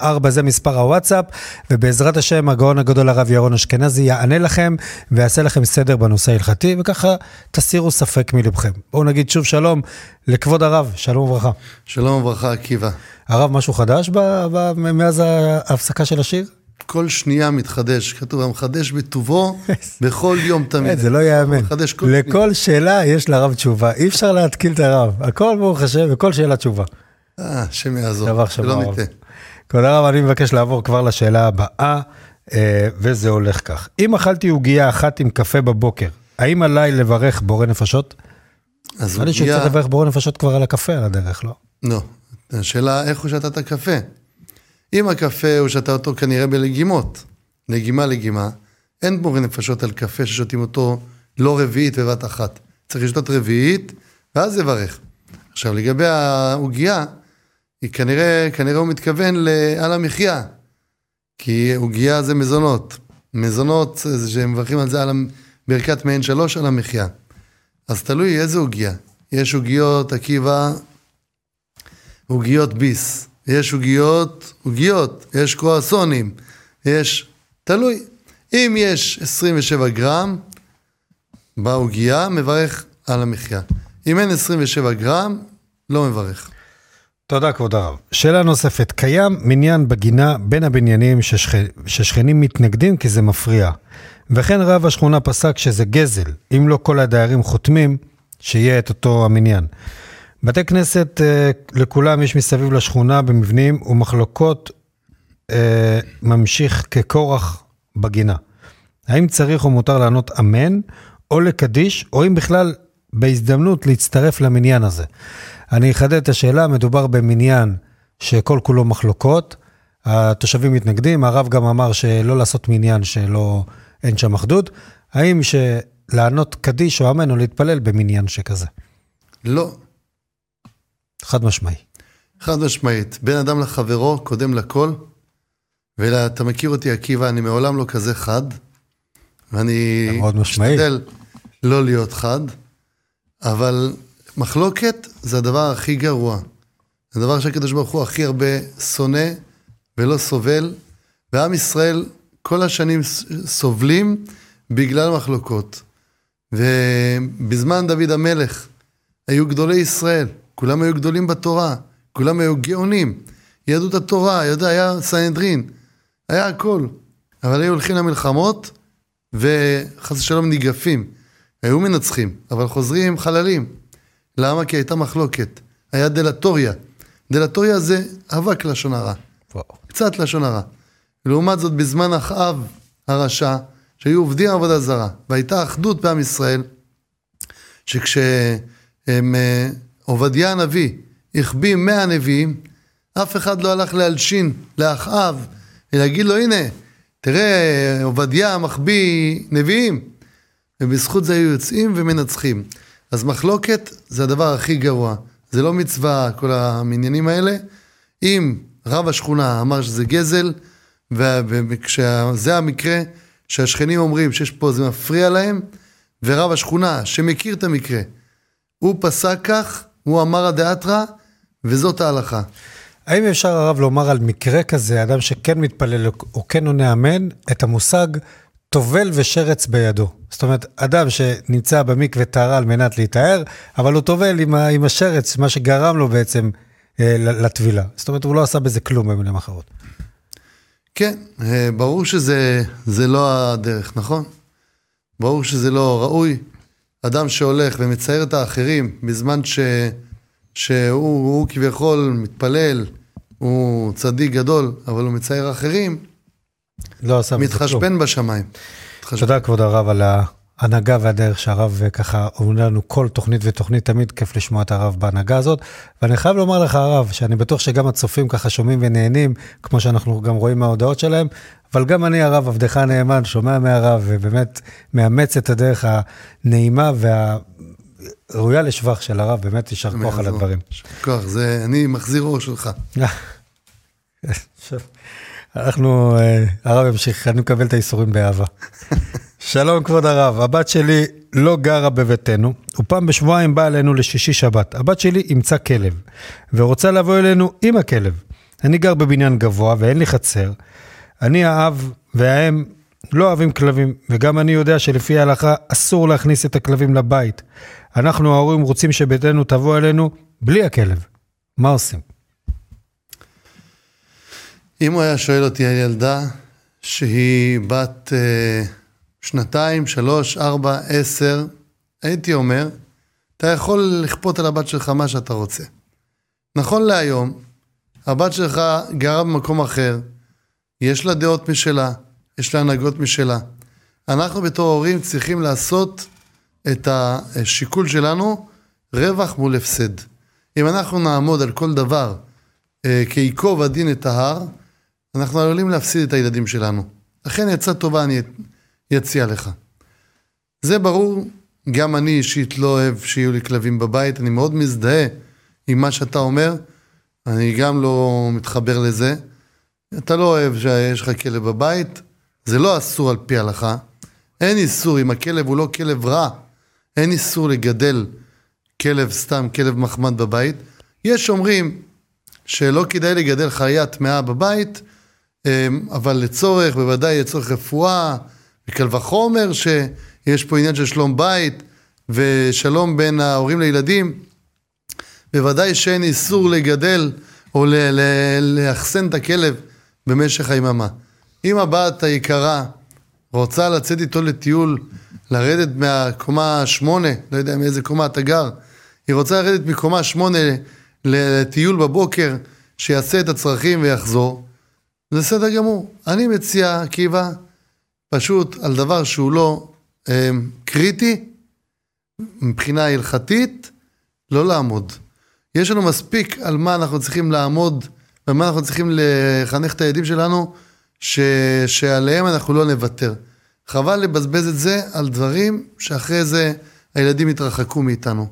052-955-1624 זה מספר הוואטסאפ, ובעזרת השם הגאון הגדול הרב ירון אשכנזי יענה לכם ויעשה לכם סדר בנושא ההלכתי, וככה תסירו ספק מלבכם. בואו נגיד שוב שלום לכבוד הרב, שלום וברכה. שלום וברכה, עקיבא. הרב, משהו חדש ב- ב- מאז ההפסקה של השיר? כל שנייה מתחדש, כתוב, המחדש בטובו בכל יום תמיד. כן, זה לא ייאמן. לכל שאלה יש לרב תשובה, אי אפשר להתקיל את הרב. הכל ברוך השם, וכל שאלה תשובה. אה, השם יעזור. שלא. נטעה. כבוד הרב, אני מבקש לעבור כבר לשאלה הבאה, אה, וזה הולך כך. אם אכלתי עוגייה אחת עם קפה בבוקר, האם עליי לברך בורא נפשות? אז נראה לי עוגיה- שצריך לברך בורא נפשות כבר על הקפה על הדרך, לא? לא. השאלה איך הוא שתה את הקפה. אם הקפה הוא שתה אותו כנראה בלגימות, לגימה לגימה, אין בורא נפשות על קפה ששותים אותו לא רביעית בבת אחת. צריך לשתות רביעית, ואז לברך. עכשיו, לגבי העוגייה, היא כנראה, כנראה הוא מתכוון ל- על המחיה. כי עוגייה זה מזונות. מזונות, זה שמברכים על זה על ברכת מעין שלוש על המחיה. אז תלוי איזה עוגייה. יש עוגיות עקיבא עוגיות ביס, יש עוגיות, עוגיות, יש קרואסונים, יש, תלוי. אם יש 27 גרם בעוגייה, מברך על המחיה. אם אין 27 גרם, לא מברך. תודה, כבוד הרב. שאלה נוספת, קיים מניין בגינה בין הבניינים ששכ... ששכנים מתנגדים כי זה מפריע. וכן רב השכונה פסק שזה גזל, אם לא כל הדיירים חותמים, שיהיה את אותו המניין. בתי כנסת אה, לכולם יש מסביב לשכונה במבנים ומחלוקות אה, ממשיך כקורח בגינה. האם צריך או מותר לענות אמן או לקדיש, או אם בכלל בהזדמנות להצטרף למניין הזה. אני אחדד את השאלה, מדובר במניין שכל כולו מחלוקות, התושבים מתנגדים, הרב גם אמר שלא לעשות מניין שלא, אין שם אחדות. האם שלענות קדיש או אמן או להתפלל במניין שכזה? לא, חד משמעי. חד משמעית. בין אדם לחברו קודם לכל, ואתה מכיר אותי עקיבא, אני מעולם לא כזה חד, ואני מאוד משמעי. משתדל לא להיות חד, אבל מחלוקת זה הדבר הכי גרוע. זה הדבר שהקדוש ברוך הוא הכי הרבה שונא ולא סובל, ועם ישראל כל השנים סובלים בגלל מחלוקות. ובזמן דוד המלך היו גדולי ישראל, כולם היו גדולים בתורה, כולם היו גאונים. יהדות התורה, יודע, היה סנהדרין, היה הכל. אבל היו הולכים למלחמות, וחס ושלום ניגפים. היו מנצחים, אבל חוזרים חללים. למה? כי הייתה מחלוקת. היה דלטוריה. דלטוריה זה אבק לשון הרע. וואו. קצת לשון הרע. לעומת זאת, בזמן אחאב הרשע, שהיו עובדים עבודה זרה, והייתה אחדות בעם ישראל, שכשהם, אה, עובדיה הנביא החביא מאה נביאים, אף אחד לא הלך להלשין לאחאב, ולהגיד לו, הנה, תראה, עובדיה מחביא נביאים. ובזכות זה היו יוצאים ומנצחים. אז מחלוקת זה הדבר הכי גרוע. זה לא מצווה, כל המניינים האלה. אם רב השכונה אמר שזה גזל, וזה המקרה שהשכנים אומרים שיש פה, זה מפריע להם, ורב השכונה שמכיר את המקרה, הוא פסק כך, הוא אמר הדאתרא, וזאת ההלכה. האם אפשר הרב לומר על מקרה כזה, אדם שכן מתפלל או כן עונה אמן, את המושג טובל ושרץ בידו? זאת אומרת, אדם שנמצא במקווה טהרה על מנת להיטהר, אבל הוא טובל עם, ה- עם השרץ, מה שגרם לו בעצם אה, לטבילה. זאת אומרת, הוא לא עשה בזה כלום במילים אחרות. כן, אה, ברור שזה זה לא הדרך, נכון? ברור שזה לא ראוי. אדם שהולך ומצייר את האחרים בזמן ש, שהוא הוא כביכול מתפלל, הוא צדיק גדול, אבל הוא מצייר אחרים, לא עשה. מתחשבן בשמיים. תודה, כבוד הרב, על ההנהגה והדרך שהרב אה, ככה אומר לנו כל תוכנית ותוכנית, תמיד כיף לשמוע את הרב בהנהגה הזאת. ואני חייב לומר לך, הרב, שאני בטוח שגם הצופים ככה שומעים ונהנים, כמו שאנחנו גם רואים מההודעות שלהם, אבל גם אני, הרב, עבדך הנאמן, שומע מהרב, ובאמת מאמץ את הדרך הנעימה והראויה לשבח של הרב, באמת יישר כוח על. הדברים. יישר כוח, זה, אני מחזיר אור שלך. אנחנו, אה, הרב ימשיך, אני מקבל את האיסורים באהבה. שלום כבוד הרב, הבת שלי לא גרה בביתנו, ופעם בשבועיים באה אלינו לשישי שבת. הבת שלי אימצה כלב, ורוצה לבוא אלינו עם הכלב. אני גר בבניין גבוה ואין לי חצר. אני האב והאם לא אוהבים כלבים, וגם אני יודע שלפי ההלכה אסור להכניס את הכלבים לבית. אנחנו ההורים רוצים שביתנו תבוא אלינו בלי הכלב. מה עושים? אם הוא היה שואל אותי על ילדה שהיא בת אה, שנתיים, שלוש, ארבע, עשר, הייתי אומר, אתה יכול לכפות על הבת שלך מה שאתה רוצה. נכון להיום, הבת שלך גרה במקום אחר, יש לה דעות משלה, יש לה הנהגות משלה. אנחנו בתור הורים צריכים לעשות את השיקול שלנו רווח מול הפסד. אם אנחנו נעמוד על כל דבר אה, כייקוב הדין את ההר, אנחנו עלולים להפסיד את הילדים שלנו. לכן עצה טובה אני אציע לך. זה ברור, גם אני אישית לא אוהב שיהיו לי כלבים בבית, אני מאוד מזדהה עם מה שאתה אומר, אני גם לא מתחבר לזה. אתה לא אוהב שיש לך כלב בבית, זה לא אסור על פי ההלכה. אין איסור, אם הכלב הוא לא כלב רע, אין איסור לגדל כלב סתם, כלב מחמד בבית. יש אומרים שלא כדאי לגדל חיה טמאה בבית, אבל לצורך, בוודאי לצורך רפואה, וקל וחומר שיש פה עניין של שלום בית ושלום בין ההורים לילדים, בוודאי שאין איסור לגדל או לאחסן את הכלב במשך היממה. אם הבת היקרה רוצה לצאת איתו לטיול, לרדת מהקומה שמונה, לא יודע מאיזה קומה אתה גר, היא רוצה לרדת מקומה שמונה לטיול בבוקר, שיעשה את הצרכים ויחזור, זה בסדר גמור. אני מציע, עקיבא, פשוט על דבר שהוא לא אה, קריטי, מבחינה הלכתית, לא לעמוד. יש לנו מספיק על מה אנחנו צריכים לעמוד, ומה אנחנו צריכים לחנך את הילדים שלנו, ש, שעליהם אנחנו לא נוותר. חבל לבזבז את זה על דברים שאחרי זה הילדים יתרחקו מאיתנו.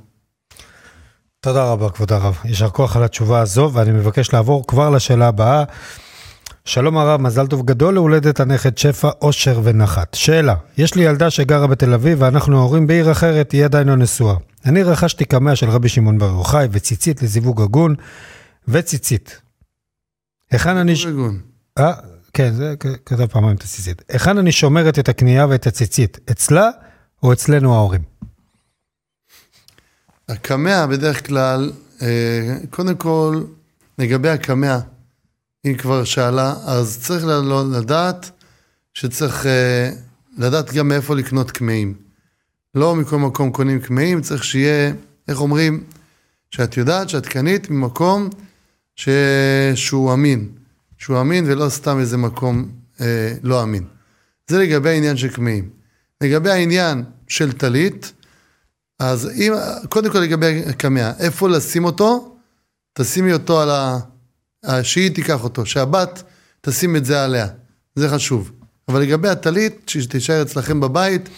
תודה רבה, כבוד הרב. יישר כוח על התשובה הזו, ואני מבקש לעבור כבר לשאלה הבאה. שלום הרב, מזל טוב גדול להולדת הנכד שפע, אושר ונחת. שאלה, יש לי ילדה שגרה בתל אביב ואנחנו ההורים בעיר אחרת, היא עדיין לא נשואה. אני רכשתי קמע של רבי שמעון בר יוחאי וציצית לזיווג הגון וציצית. היכן אני... זיווג הגון. אה, כן, זה כתב פעמיים את הציצית. היכן אני שומרת את הקנייה ואת הציצית? אצלה או אצלנו ההורים? הקמע בדרך כלל, אה, קודם כל, לגבי הקמע, אם כבר שאלה, אז צריך לדעת שצריך אה, לדעת גם מאיפה לקנות קמעים. לא מכל מקום קונים קמעים, צריך שיהיה, איך אומרים, שאת יודעת שאת קנית ממקום ש... שהוא אמין. שהוא אמין ולא סתם איזה מקום אה, לא אמין. זה לגבי העניין של קמעים. לגבי העניין של טלית, אז אם, קודם כל לגבי הקמע, איפה לשים אותו? תשימי אותו על ה... שהיא תיקח אותו, שהבת תשים את זה עליה. זה חשוב. אבל לגבי הטלית, שתישאר אצלכם בבית,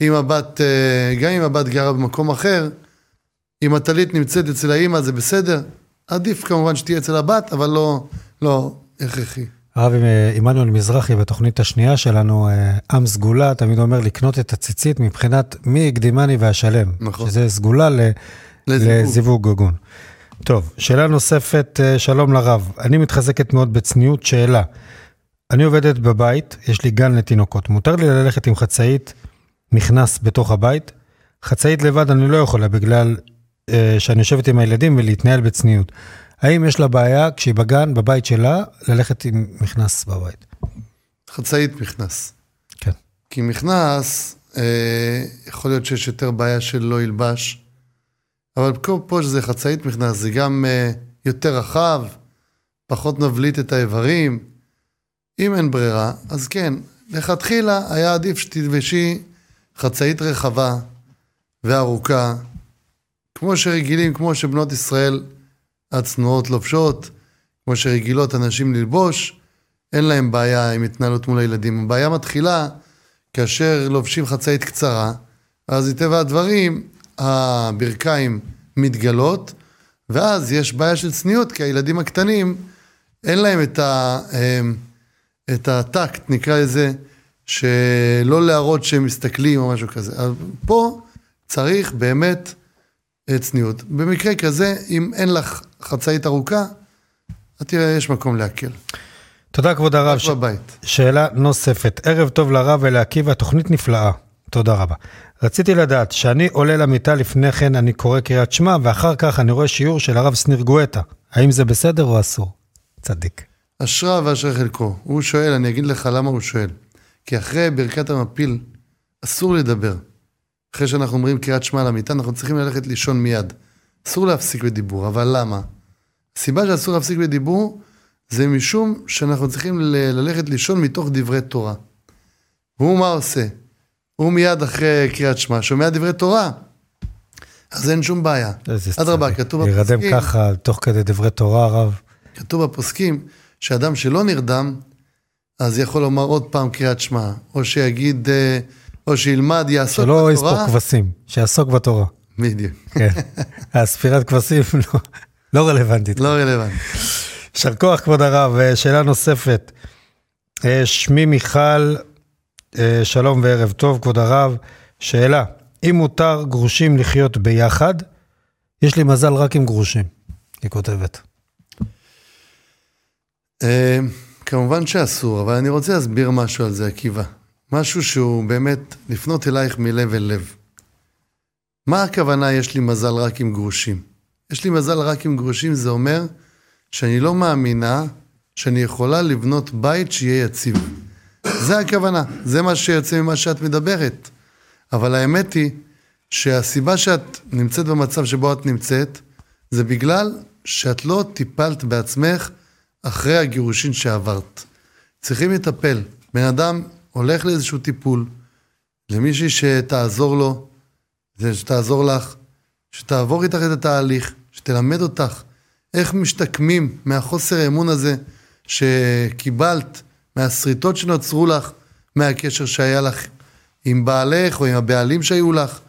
אם הבת, אה, גם אם הבת גרה במקום אחר, אם הטלית נמצאת אצל האימא זה בסדר, עדיף כמובן שתהיה אצל הבת, אבל לא, לא הכרחי. הרב אה, עמנואל מזרחי בתוכנית השנייה שלנו, אה, עם סגולה, תמיד אומר לקנות את הציצית מבחינת מי הקדימני והשלם. נכון. שזה סגולה ל... לזיווג. הגון. טוב, שאלה נוספת, אה, שלום לרב. אני מתחזקת מאוד בצניעות, שאלה. אני עובדת בבית, יש לי גן לתינוקות. מותר לי ללכת עם חצאית נכנס בתוך הבית? חצאית לבד אני לא יכולה בגלל אה, שאני יושבת עם הילדים ולהתנהל בצניעות. האם יש לה בעיה כשהיא בגן, בבית שלה, ללכת עם מכנס בבית? חצאית מכנס. כן. כי מכנס, אה, יכול להיות שיש יותר בעיה של לא ילבש, אבל פה, פה שזה חצאית מכנס, זה גם אה, יותר רחב, פחות נבליט את האיברים. אם אין ברירה, אז כן, לכתחילה היה עדיף שתלבשי חצאית רחבה וארוכה, כמו שרגילים, כמו שבנות ישראל הצנועות לובשות, כמו שרגילות הנשים ללבוש, אין להם בעיה עם התנהלות מול הילדים. הבעיה מתחילה כאשר לובשים חצאית קצרה, אז מטבע הדברים הברכיים מתגלות, ואז יש בעיה של צניעות, כי הילדים הקטנים, אין להם את, ה, את הטקט, נקרא לזה, שלא להראות שהם מסתכלים או משהו כזה. אבל פה צריך באמת אה, צניעות. במקרה כזה, אם אין לך חצאית ארוכה, את תראה, יש מקום להקל. תודה, כבוד הרב. ש... בבית. שאלה נוספת. ערב טוב לרב ולעקיבא, תוכנית נפלאה. תודה רבה. רציתי לדעת, שאני עולה למיטה לפני כן אני קורא קריאת שמע, ואחר כך אני רואה שיעור של הרב שניר גואטה. האם זה בסדר או אסור? צדיק. אשרה ואשרי חלקו. הוא שואל, אני אגיד לך למה הוא שואל. כי אחרי ברכת המפיל, אסור לדבר. אחרי שאנחנו אומרים קריאת שמע על המיטה, אנחנו צריכים ללכת לישון מיד. אסור להפסיק בדיבור, אבל למה? הסיבה שאסור להפסיק בדיבור, זה משום שאנחנו צריכים ללכת לישון מתוך דברי תורה. והוא מה עושה? הוא מיד אחרי קריאת שמע, שומע דברי תורה. אז אין שום בעיה. אדרבה. כתוב להירדם בפוסקים, ככה, תוך כדי דברי תורה, הרב. כתוב בפוסקים, שאדם שלא נרדם, אז יכול לומר עוד פעם קריאת שמע, או שיגיד, אה, או שילמד, יעסוק שלא בתורה. יספור כבשים, שיעסוק בתורה. בדיוק, כן. הספירת כבשים לא- לא רלוונטית. לא רלוונטי. יישר כוח, כבוד הרב. אה, שאלה נוספת. אה, שמי מיכל, שלום וערב טוב, כבוד הרב. שאלה, אם מותר גרושים לחיות ביחד, יש לי מזל רק עם גרושים, היא כותבת. אה, כמובן שאסור, אבל אני רוצה להסביר משהו על זה, עקיבא. משהו שהוא באמת לפנות אלייך מלב אל לב. מה הכוונה יש לי מזל רק עם גרושים? יש לי מזל רק עם גרושים, זה אומר שאני לא מאמינה שאני יכולה לבנות בית שיהיה יציב. זה הכוונה, זה מה שיוצא ממה שאת מדברת. אבל האמת היא שהסיבה שאת נמצאת במצב שבו את נמצאת, זה בגלל שאת לא טיפלת בעצמך אחרי הגירושין שעברת. צריכים לטפל. בן אדם הולך לאיזשהו טיפול, למישהי שתעזור לו, שתעזור לך, שתעבור איתך את התהליך, שתלמד אותך איך משתקמים מהחוסר האמון הזה שקיבלת, מהשריטות שנוצרו לך, מהקשר שהיה לך עם בעלך או עם הבעלים שהיו לך.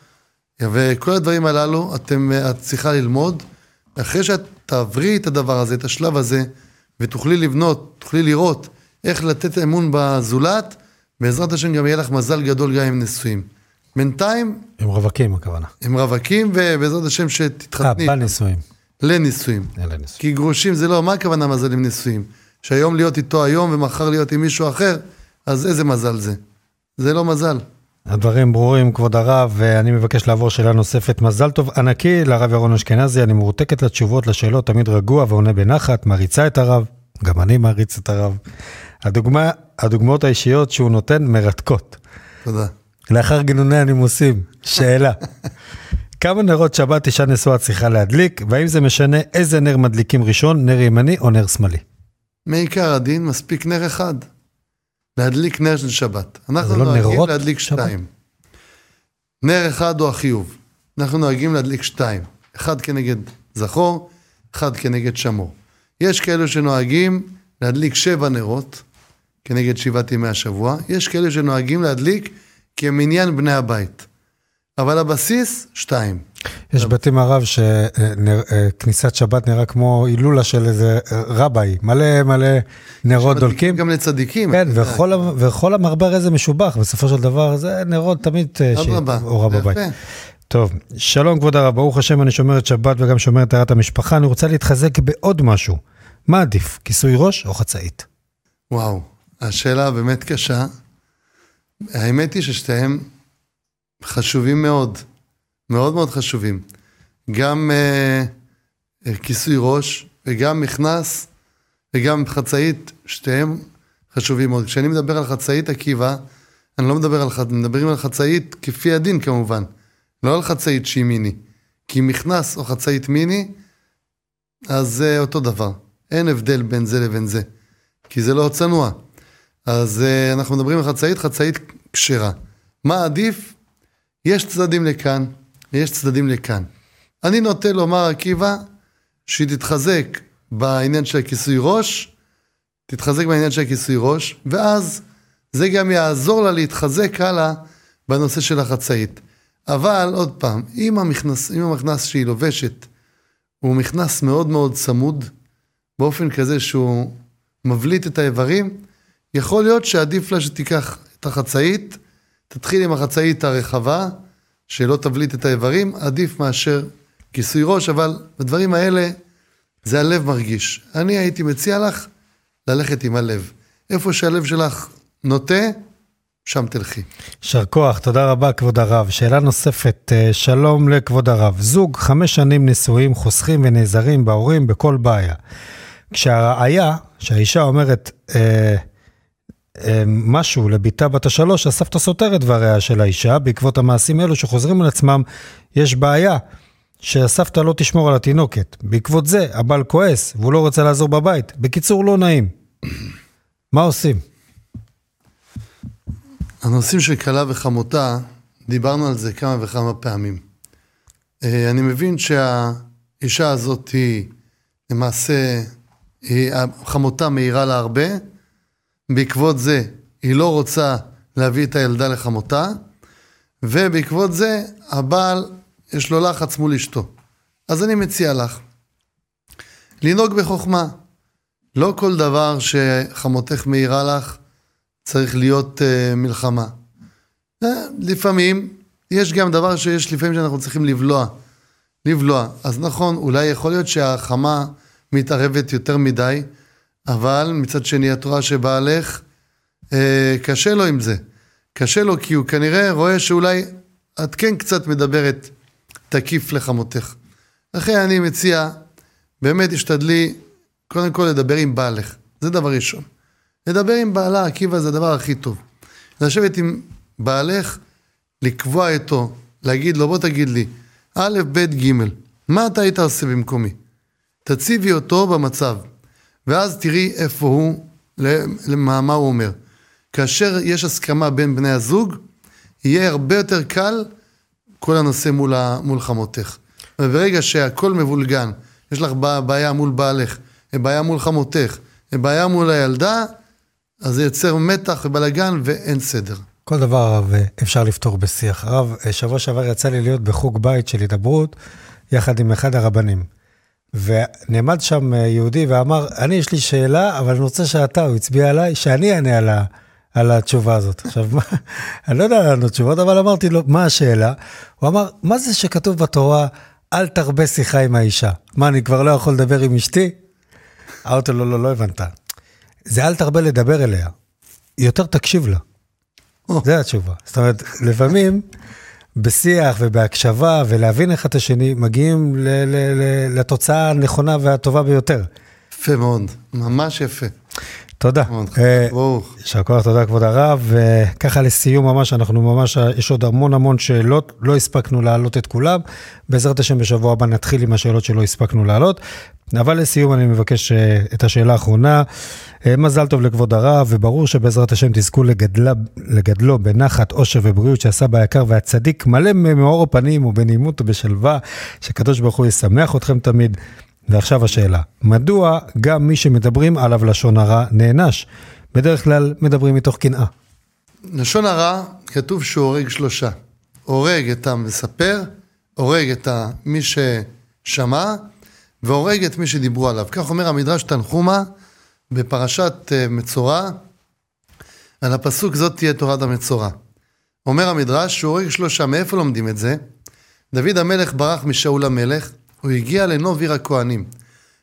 וכל הדברים הללו, אתם, את צריכה ללמוד. אחרי שאת תעברי את הדבר הזה, את השלב הזה, ותוכלי לבנות, תוכלי לראות איך לתת אמון בזולת, בעזרת השם גם יהיה לך מזל גדול גם עם נשואים. בינתיים, עם רווקים הכוונה. הם רווקים, ובעזרת השם אה, שתתחתני בנישואים. לנישואים. אלה נישואים. כי גרושים זה לא, מה הכוונה מזל עם נישואים? שהיום להיות איתו היום ומחר להיות עם מישהו אחר, אז איזה מזל זה? זה לא מזל. הדברים ברורים, כבוד הרב, ואני מבקש לעבור שאלה נוספת. מזל טוב ענקי לרב ירון אשכנזי, אני מרותקת לתשובות לשאלות, תמיד רגוע ועונה בנחת, מעריצה את הרב, גם אני מעריץ את הרב. הדוגמה, הדוגמאות האישיות שהוא נותן מרתקות. תודה. לאחר גינוני הנימוסים, שאלה. כמה נרות שבת אישה נשואה צריכה להדליק, והאם זה משנה איזה נר מדליקים ראשון, נר ימני או נר שמאלי? מעיקר הדין מספיק נר אחד. להדליק נר של שבת. אנחנו לא נוהגים נרות להדליק שבת? שתיים. נר אחד הוא החיוב. אנחנו נוהגים להדליק שתיים. אחד כנגד זכור, אחד כנגד שמור. יש כאלו שנוהגים להדליק שבע נרות כנגד שבעת ימי השבוע. יש כאלו שנוהגים להדליק כמניין בני הבית. אבל הבסיס, שתיים. יש בתים הרב שכניסת שבת נראה כמו הילולה של איזה אה, רביי, מלא מלא נרות דולקים. גם לצדיקים. כן. וכל, ה- וכל המרבר איזה משובח, בסופו של דבר זה נרות תמיד אה, אורה בבית. טוב, שלום כבוד הרב, ברוך השם אני שומר את שבת וגם שומר את טהרת המשפחה, אני רוצה להתחזק בעוד משהו. מה עדיף, כיסוי ראש או חצאית? וואו, השאלה באמת קשה. האמת היא ששתיהם חשובים מאוד, מאוד מאוד חשובים. גם אה, כיסוי ראש וגם מכנס וגם חצאית, שתיהם חשובים מאוד. כשאני מדבר על חצאית עקיבא, אני לא מדבר על, ח- מדברים על חצאית כפי הדין כמובן, לא על חצאית שהיא מיני. כי מכנס או חצאית מיני, אז זה אותו דבר. אין הבדל בין זה לבין זה. כי זה לא צנוע. אז uh, אנחנו מדברים על חצאית, חצאית כשרה. מה עדיף? יש צדדים לכאן, ויש צדדים לכאן. אני נוטה לומר, עקיבא, שהיא תתחזק בעניין של הכיסוי ראש, תתחזק בעניין של הכיסוי ראש, ואז זה גם יעזור לה להתחזק הלאה בנושא של החצאית. אבל עוד פעם, אם המכנס, אם המכנס שהיא לובשת הוא מכנס מאוד מאוד צמוד, באופן כזה שהוא מבליט את האיברים, יכול להיות שעדיף לה שתיקח את החצאית, תתחיל עם החצאית הרחבה, שלא תבליט את האיברים, עדיף מאשר כיסוי ראש, אבל בדברים האלה זה הלב מרגיש. אני הייתי מציע לך ללכת עם הלב. איפה שהלב שלך נוטה, שם תלכי. יישר כוח, תודה רבה, כבוד הרב. שאלה נוספת, אה, שלום לכבוד הרב. זוג חמש שנים נשואים, חוסכים ונעזרים בהורים בכל בעיה. כשהראיה, שהאישה אומרת אה, משהו לביתה בת השלוש, הסבתא סותרת דבריה של האישה, בעקבות המעשים אלו שחוזרים על עצמם, יש בעיה. שהסבתא לא תשמור על התינוקת. בעקבות זה, הבעל כועס, והוא לא רוצה לעזור בבית. בקיצור, לא נעים. מה עושים? הנושאים של כלה וחמותה, דיברנו על זה כמה וכמה פעמים. אה, אני מבין שהאישה הזאת היא למעשה, היא, חמותה מאירה לה הרבה, בעקבות זה היא לא רוצה להביא את הילדה לחמותה, ובעקבות זה הבעל יש לו לחץ מול אשתו. אז אני מציע לך, לנהוג בחוכמה. לא כל דבר שחמותך מאירה לך צריך להיות uh, מלחמה. Uh, לפעמים, יש גם דבר שיש לפעמים שאנחנו צריכים לבלוע. לבלוע. אז נכון, אולי יכול להיות שהחמה מתערבת יותר מדי, אבל מצד שני את רואה שבעלך uh, קשה לו עם זה. קשה לו כי הוא כנראה רואה שאולי את כן קצת מדברת תקיף לחמותך. לכן אני מציע, באמת תשתדלי קודם כל לדבר עם בעלך, זה דבר ראשון. לדבר עם בעלה, עקיבא זה הדבר הכי טוב. לשבת עם בעלך, לקבוע איתו, להגיד לו, בוא תגיד לי, א', ב', ג', מה אתה היית עושה במקומי? תציבי אותו במצב, ואז תראי איפה הוא, למה, מה הוא אומר. כאשר יש הסכמה בין בני הזוג, יהיה הרבה יותר קל כל הנושא מול, ה, מול חמותך. וברגע שהכל מבולגן, יש לך בעיה מול בעלך, בעיה מול חמותך, בעיה מול הילדה, אז זה יוצר מתח ובלאגן ואין סדר. כל דבר, הרב, אפשר לפתור בשיח. הרב, שבוע שעבר יצא לי להיות בחוג בית של הידברות, יחד עם אחד הרבנים. ונעמד שם יהודי ואמר, אני יש לי שאלה, אבל אני רוצה שאתה, הוא הצביע עליי, שאני אענה על, ה, על התשובה הזאת. עכשיו, מה, אני לא יודע לענות תשובות, אבל אמרתי לו, מה השאלה? הוא אמר, מה זה שכתוב בתורה, אל תרבה שיחה עם האישה? מה, אני כבר לא יכול לדבר עם אשתי? אמרתי לו, לא, לא, לא הבנת. זה אל תרבה לדבר אליה, יותר תקשיב לה. זה התשובה. זאת אומרת, לפעמים בשיח ובהקשבה ולהבין אחד את השני, מגיעים ל- ל- ל- לתוצאה הנכונה והטובה ביותר. יפה מאוד, ממש יפה. תודה. אה, ברוך. יישר כוח, תודה כבוד הרב. וככה לסיום ממש, אנחנו ממש, יש עוד המון המון שאלות, לא הספקנו להעלות את כולם. בעזרת השם בשבוע הבא נתחיל עם השאלות שלא הספקנו להעלות. אבל לסיום אני מבקש אה, את השאלה האחרונה. אה, מזל טוב לכבוד הרב, וברור שבעזרת השם תזכו לגדלה, לגדלו בנחת, עושר ובריאות שעשה ביקר והצדיק, מלא מאור הפנים ובנעימות ובשלווה, שקדוש ברוך הוא ישמח אתכם תמיד. ועכשיו השאלה, מדוע גם מי שמדברים עליו לשון הרע נענש? בדרך כלל מדברים מתוך קנאה. לשון הרע, כתוב שהוא הורג שלושה. הורג את המספר, הורג את מי ששמע, והורג את מי שדיברו עליו. כך אומר המדרש תנחומה בפרשת אה, מצורע, על הפסוק זאת תהיה תורת המצורע. אומר המדרש שהוא הורג שלושה, מאיפה לומדים את זה? דוד המלך ברח משאול המלך, הוא הגיע לנוב עיר הכהנים.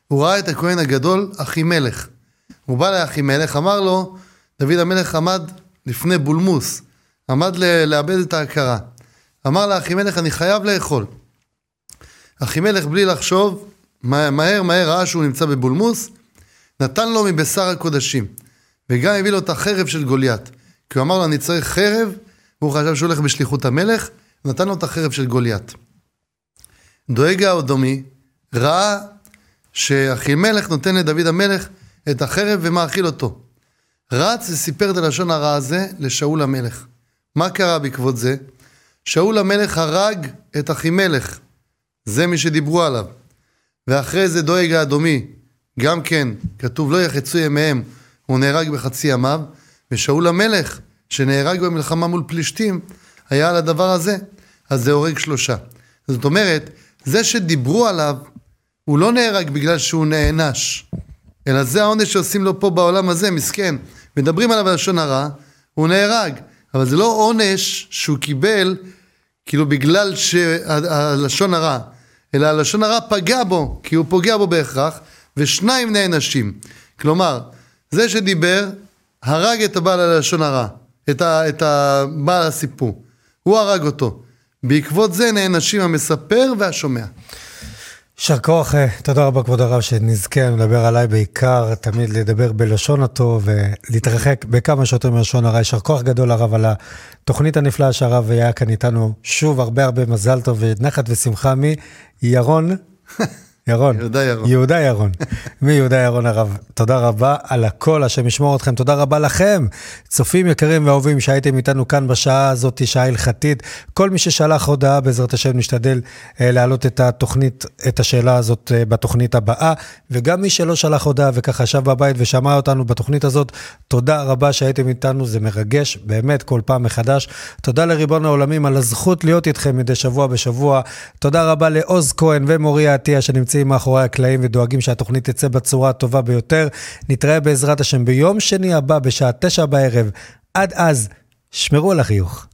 הוא ראה את הכהן הגדול, אחימלך. הוא בא לאחימלך, אמר לו, דוד המלך עמד לפני בולמוס, עמד לאבד את ההכרה. אמר לאחימלך, אני חייב לאכול. אחימלך בלי לחשוב, מהר מהר ראה שהוא נמצא בבולמוס, נתן לו מבשר הקודשים, וגם הביא לו את החרב של גוליית. כי הוא אמר לו, אני צריך חרב, והוא חשב שהוא הולך בשליחות המלך, נתן לו את החרב של גוליית. דואג האדומי ראה שאחימלך נותן לדוד המלך את החרב ומאכיל אותו. רץ וסיפר את הלשון הרע הזה לשאול המלך. מה קרה בעקבות זה? שאול המלך הרג את אחימלך, זה מי שדיברו עליו. ואחרי זה דואג האדומי, גם כן, כתוב לא יחצו ימיהם, הוא נהרג בחצי ימיו, ושאול המלך, שנהרג במלחמה מול פלישתים, היה על הדבר הזה, אז זה הורג שלושה. זאת אומרת, זה שדיברו עליו, הוא לא נהרג בגלל שהוא נענש, אלא זה העונש שעושים לו פה בעולם הזה, מסכן. מדברים עליו בלשון הרע, הוא נהרג. אבל זה לא עונש שהוא קיבל, כאילו בגלל שהלשון הרע, אלא הלשון הרע פגע בו, כי הוא פוגע בו בהכרח, ושניים נענשים. כלומר, זה שדיבר, הרג את הבעל הלשון הרע, את, ה, את הבעל הסיפור. הוא הרג אותו. בעקבות זה נענשים המספר והשומע. יישר כוח, אה, תודה רבה כבוד הרב שנזכה לדבר עליי בעיקר, תמיד לדבר בלשון הטוב ולהתרחק בכמה שיותר מלשון הרע. יישר כוח גדול הרב על התוכנית הנפלאה שהרב היה כאן איתנו. שוב, הרבה הרבה מזל טוב ונחת ושמחה מירון. ירון. יהודה ירון. יהודה ירון. מיהודה ירון הרב. תודה רבה על הכל, השם ישמור אתכם. תודה רבה לכם, צופים יקרים ואהובים שהייתם איתנו כאן בשעה הזאת, שעה הלכתית. כל מי ששלח הודעה, בעזרת השם נשתדל אה, להעלות את התוכנית, את השאלה הזאת אה, בתוכנית הבאה. וגם מי שלא שלח הודעה וככה ישב בבית ושמע אותנו בתוכנית הזאת, תודה רבה שהייתם איתנו, זה מרגש באמת כל פעם מחדש. תודה לריבון העולמים על הזכות להיות איתכם מדי שבוע בשבוע. תודה רבה לעוז כהן ומוריה עטיה שנמצאים מאחורי הקלעים ודואגים שהתוכנית תצא בצורה הטובה ביותר. נתראה בעזרת השם ביום שני הבא בשעה תשע בערב. עד אז, שמרו על החיוך.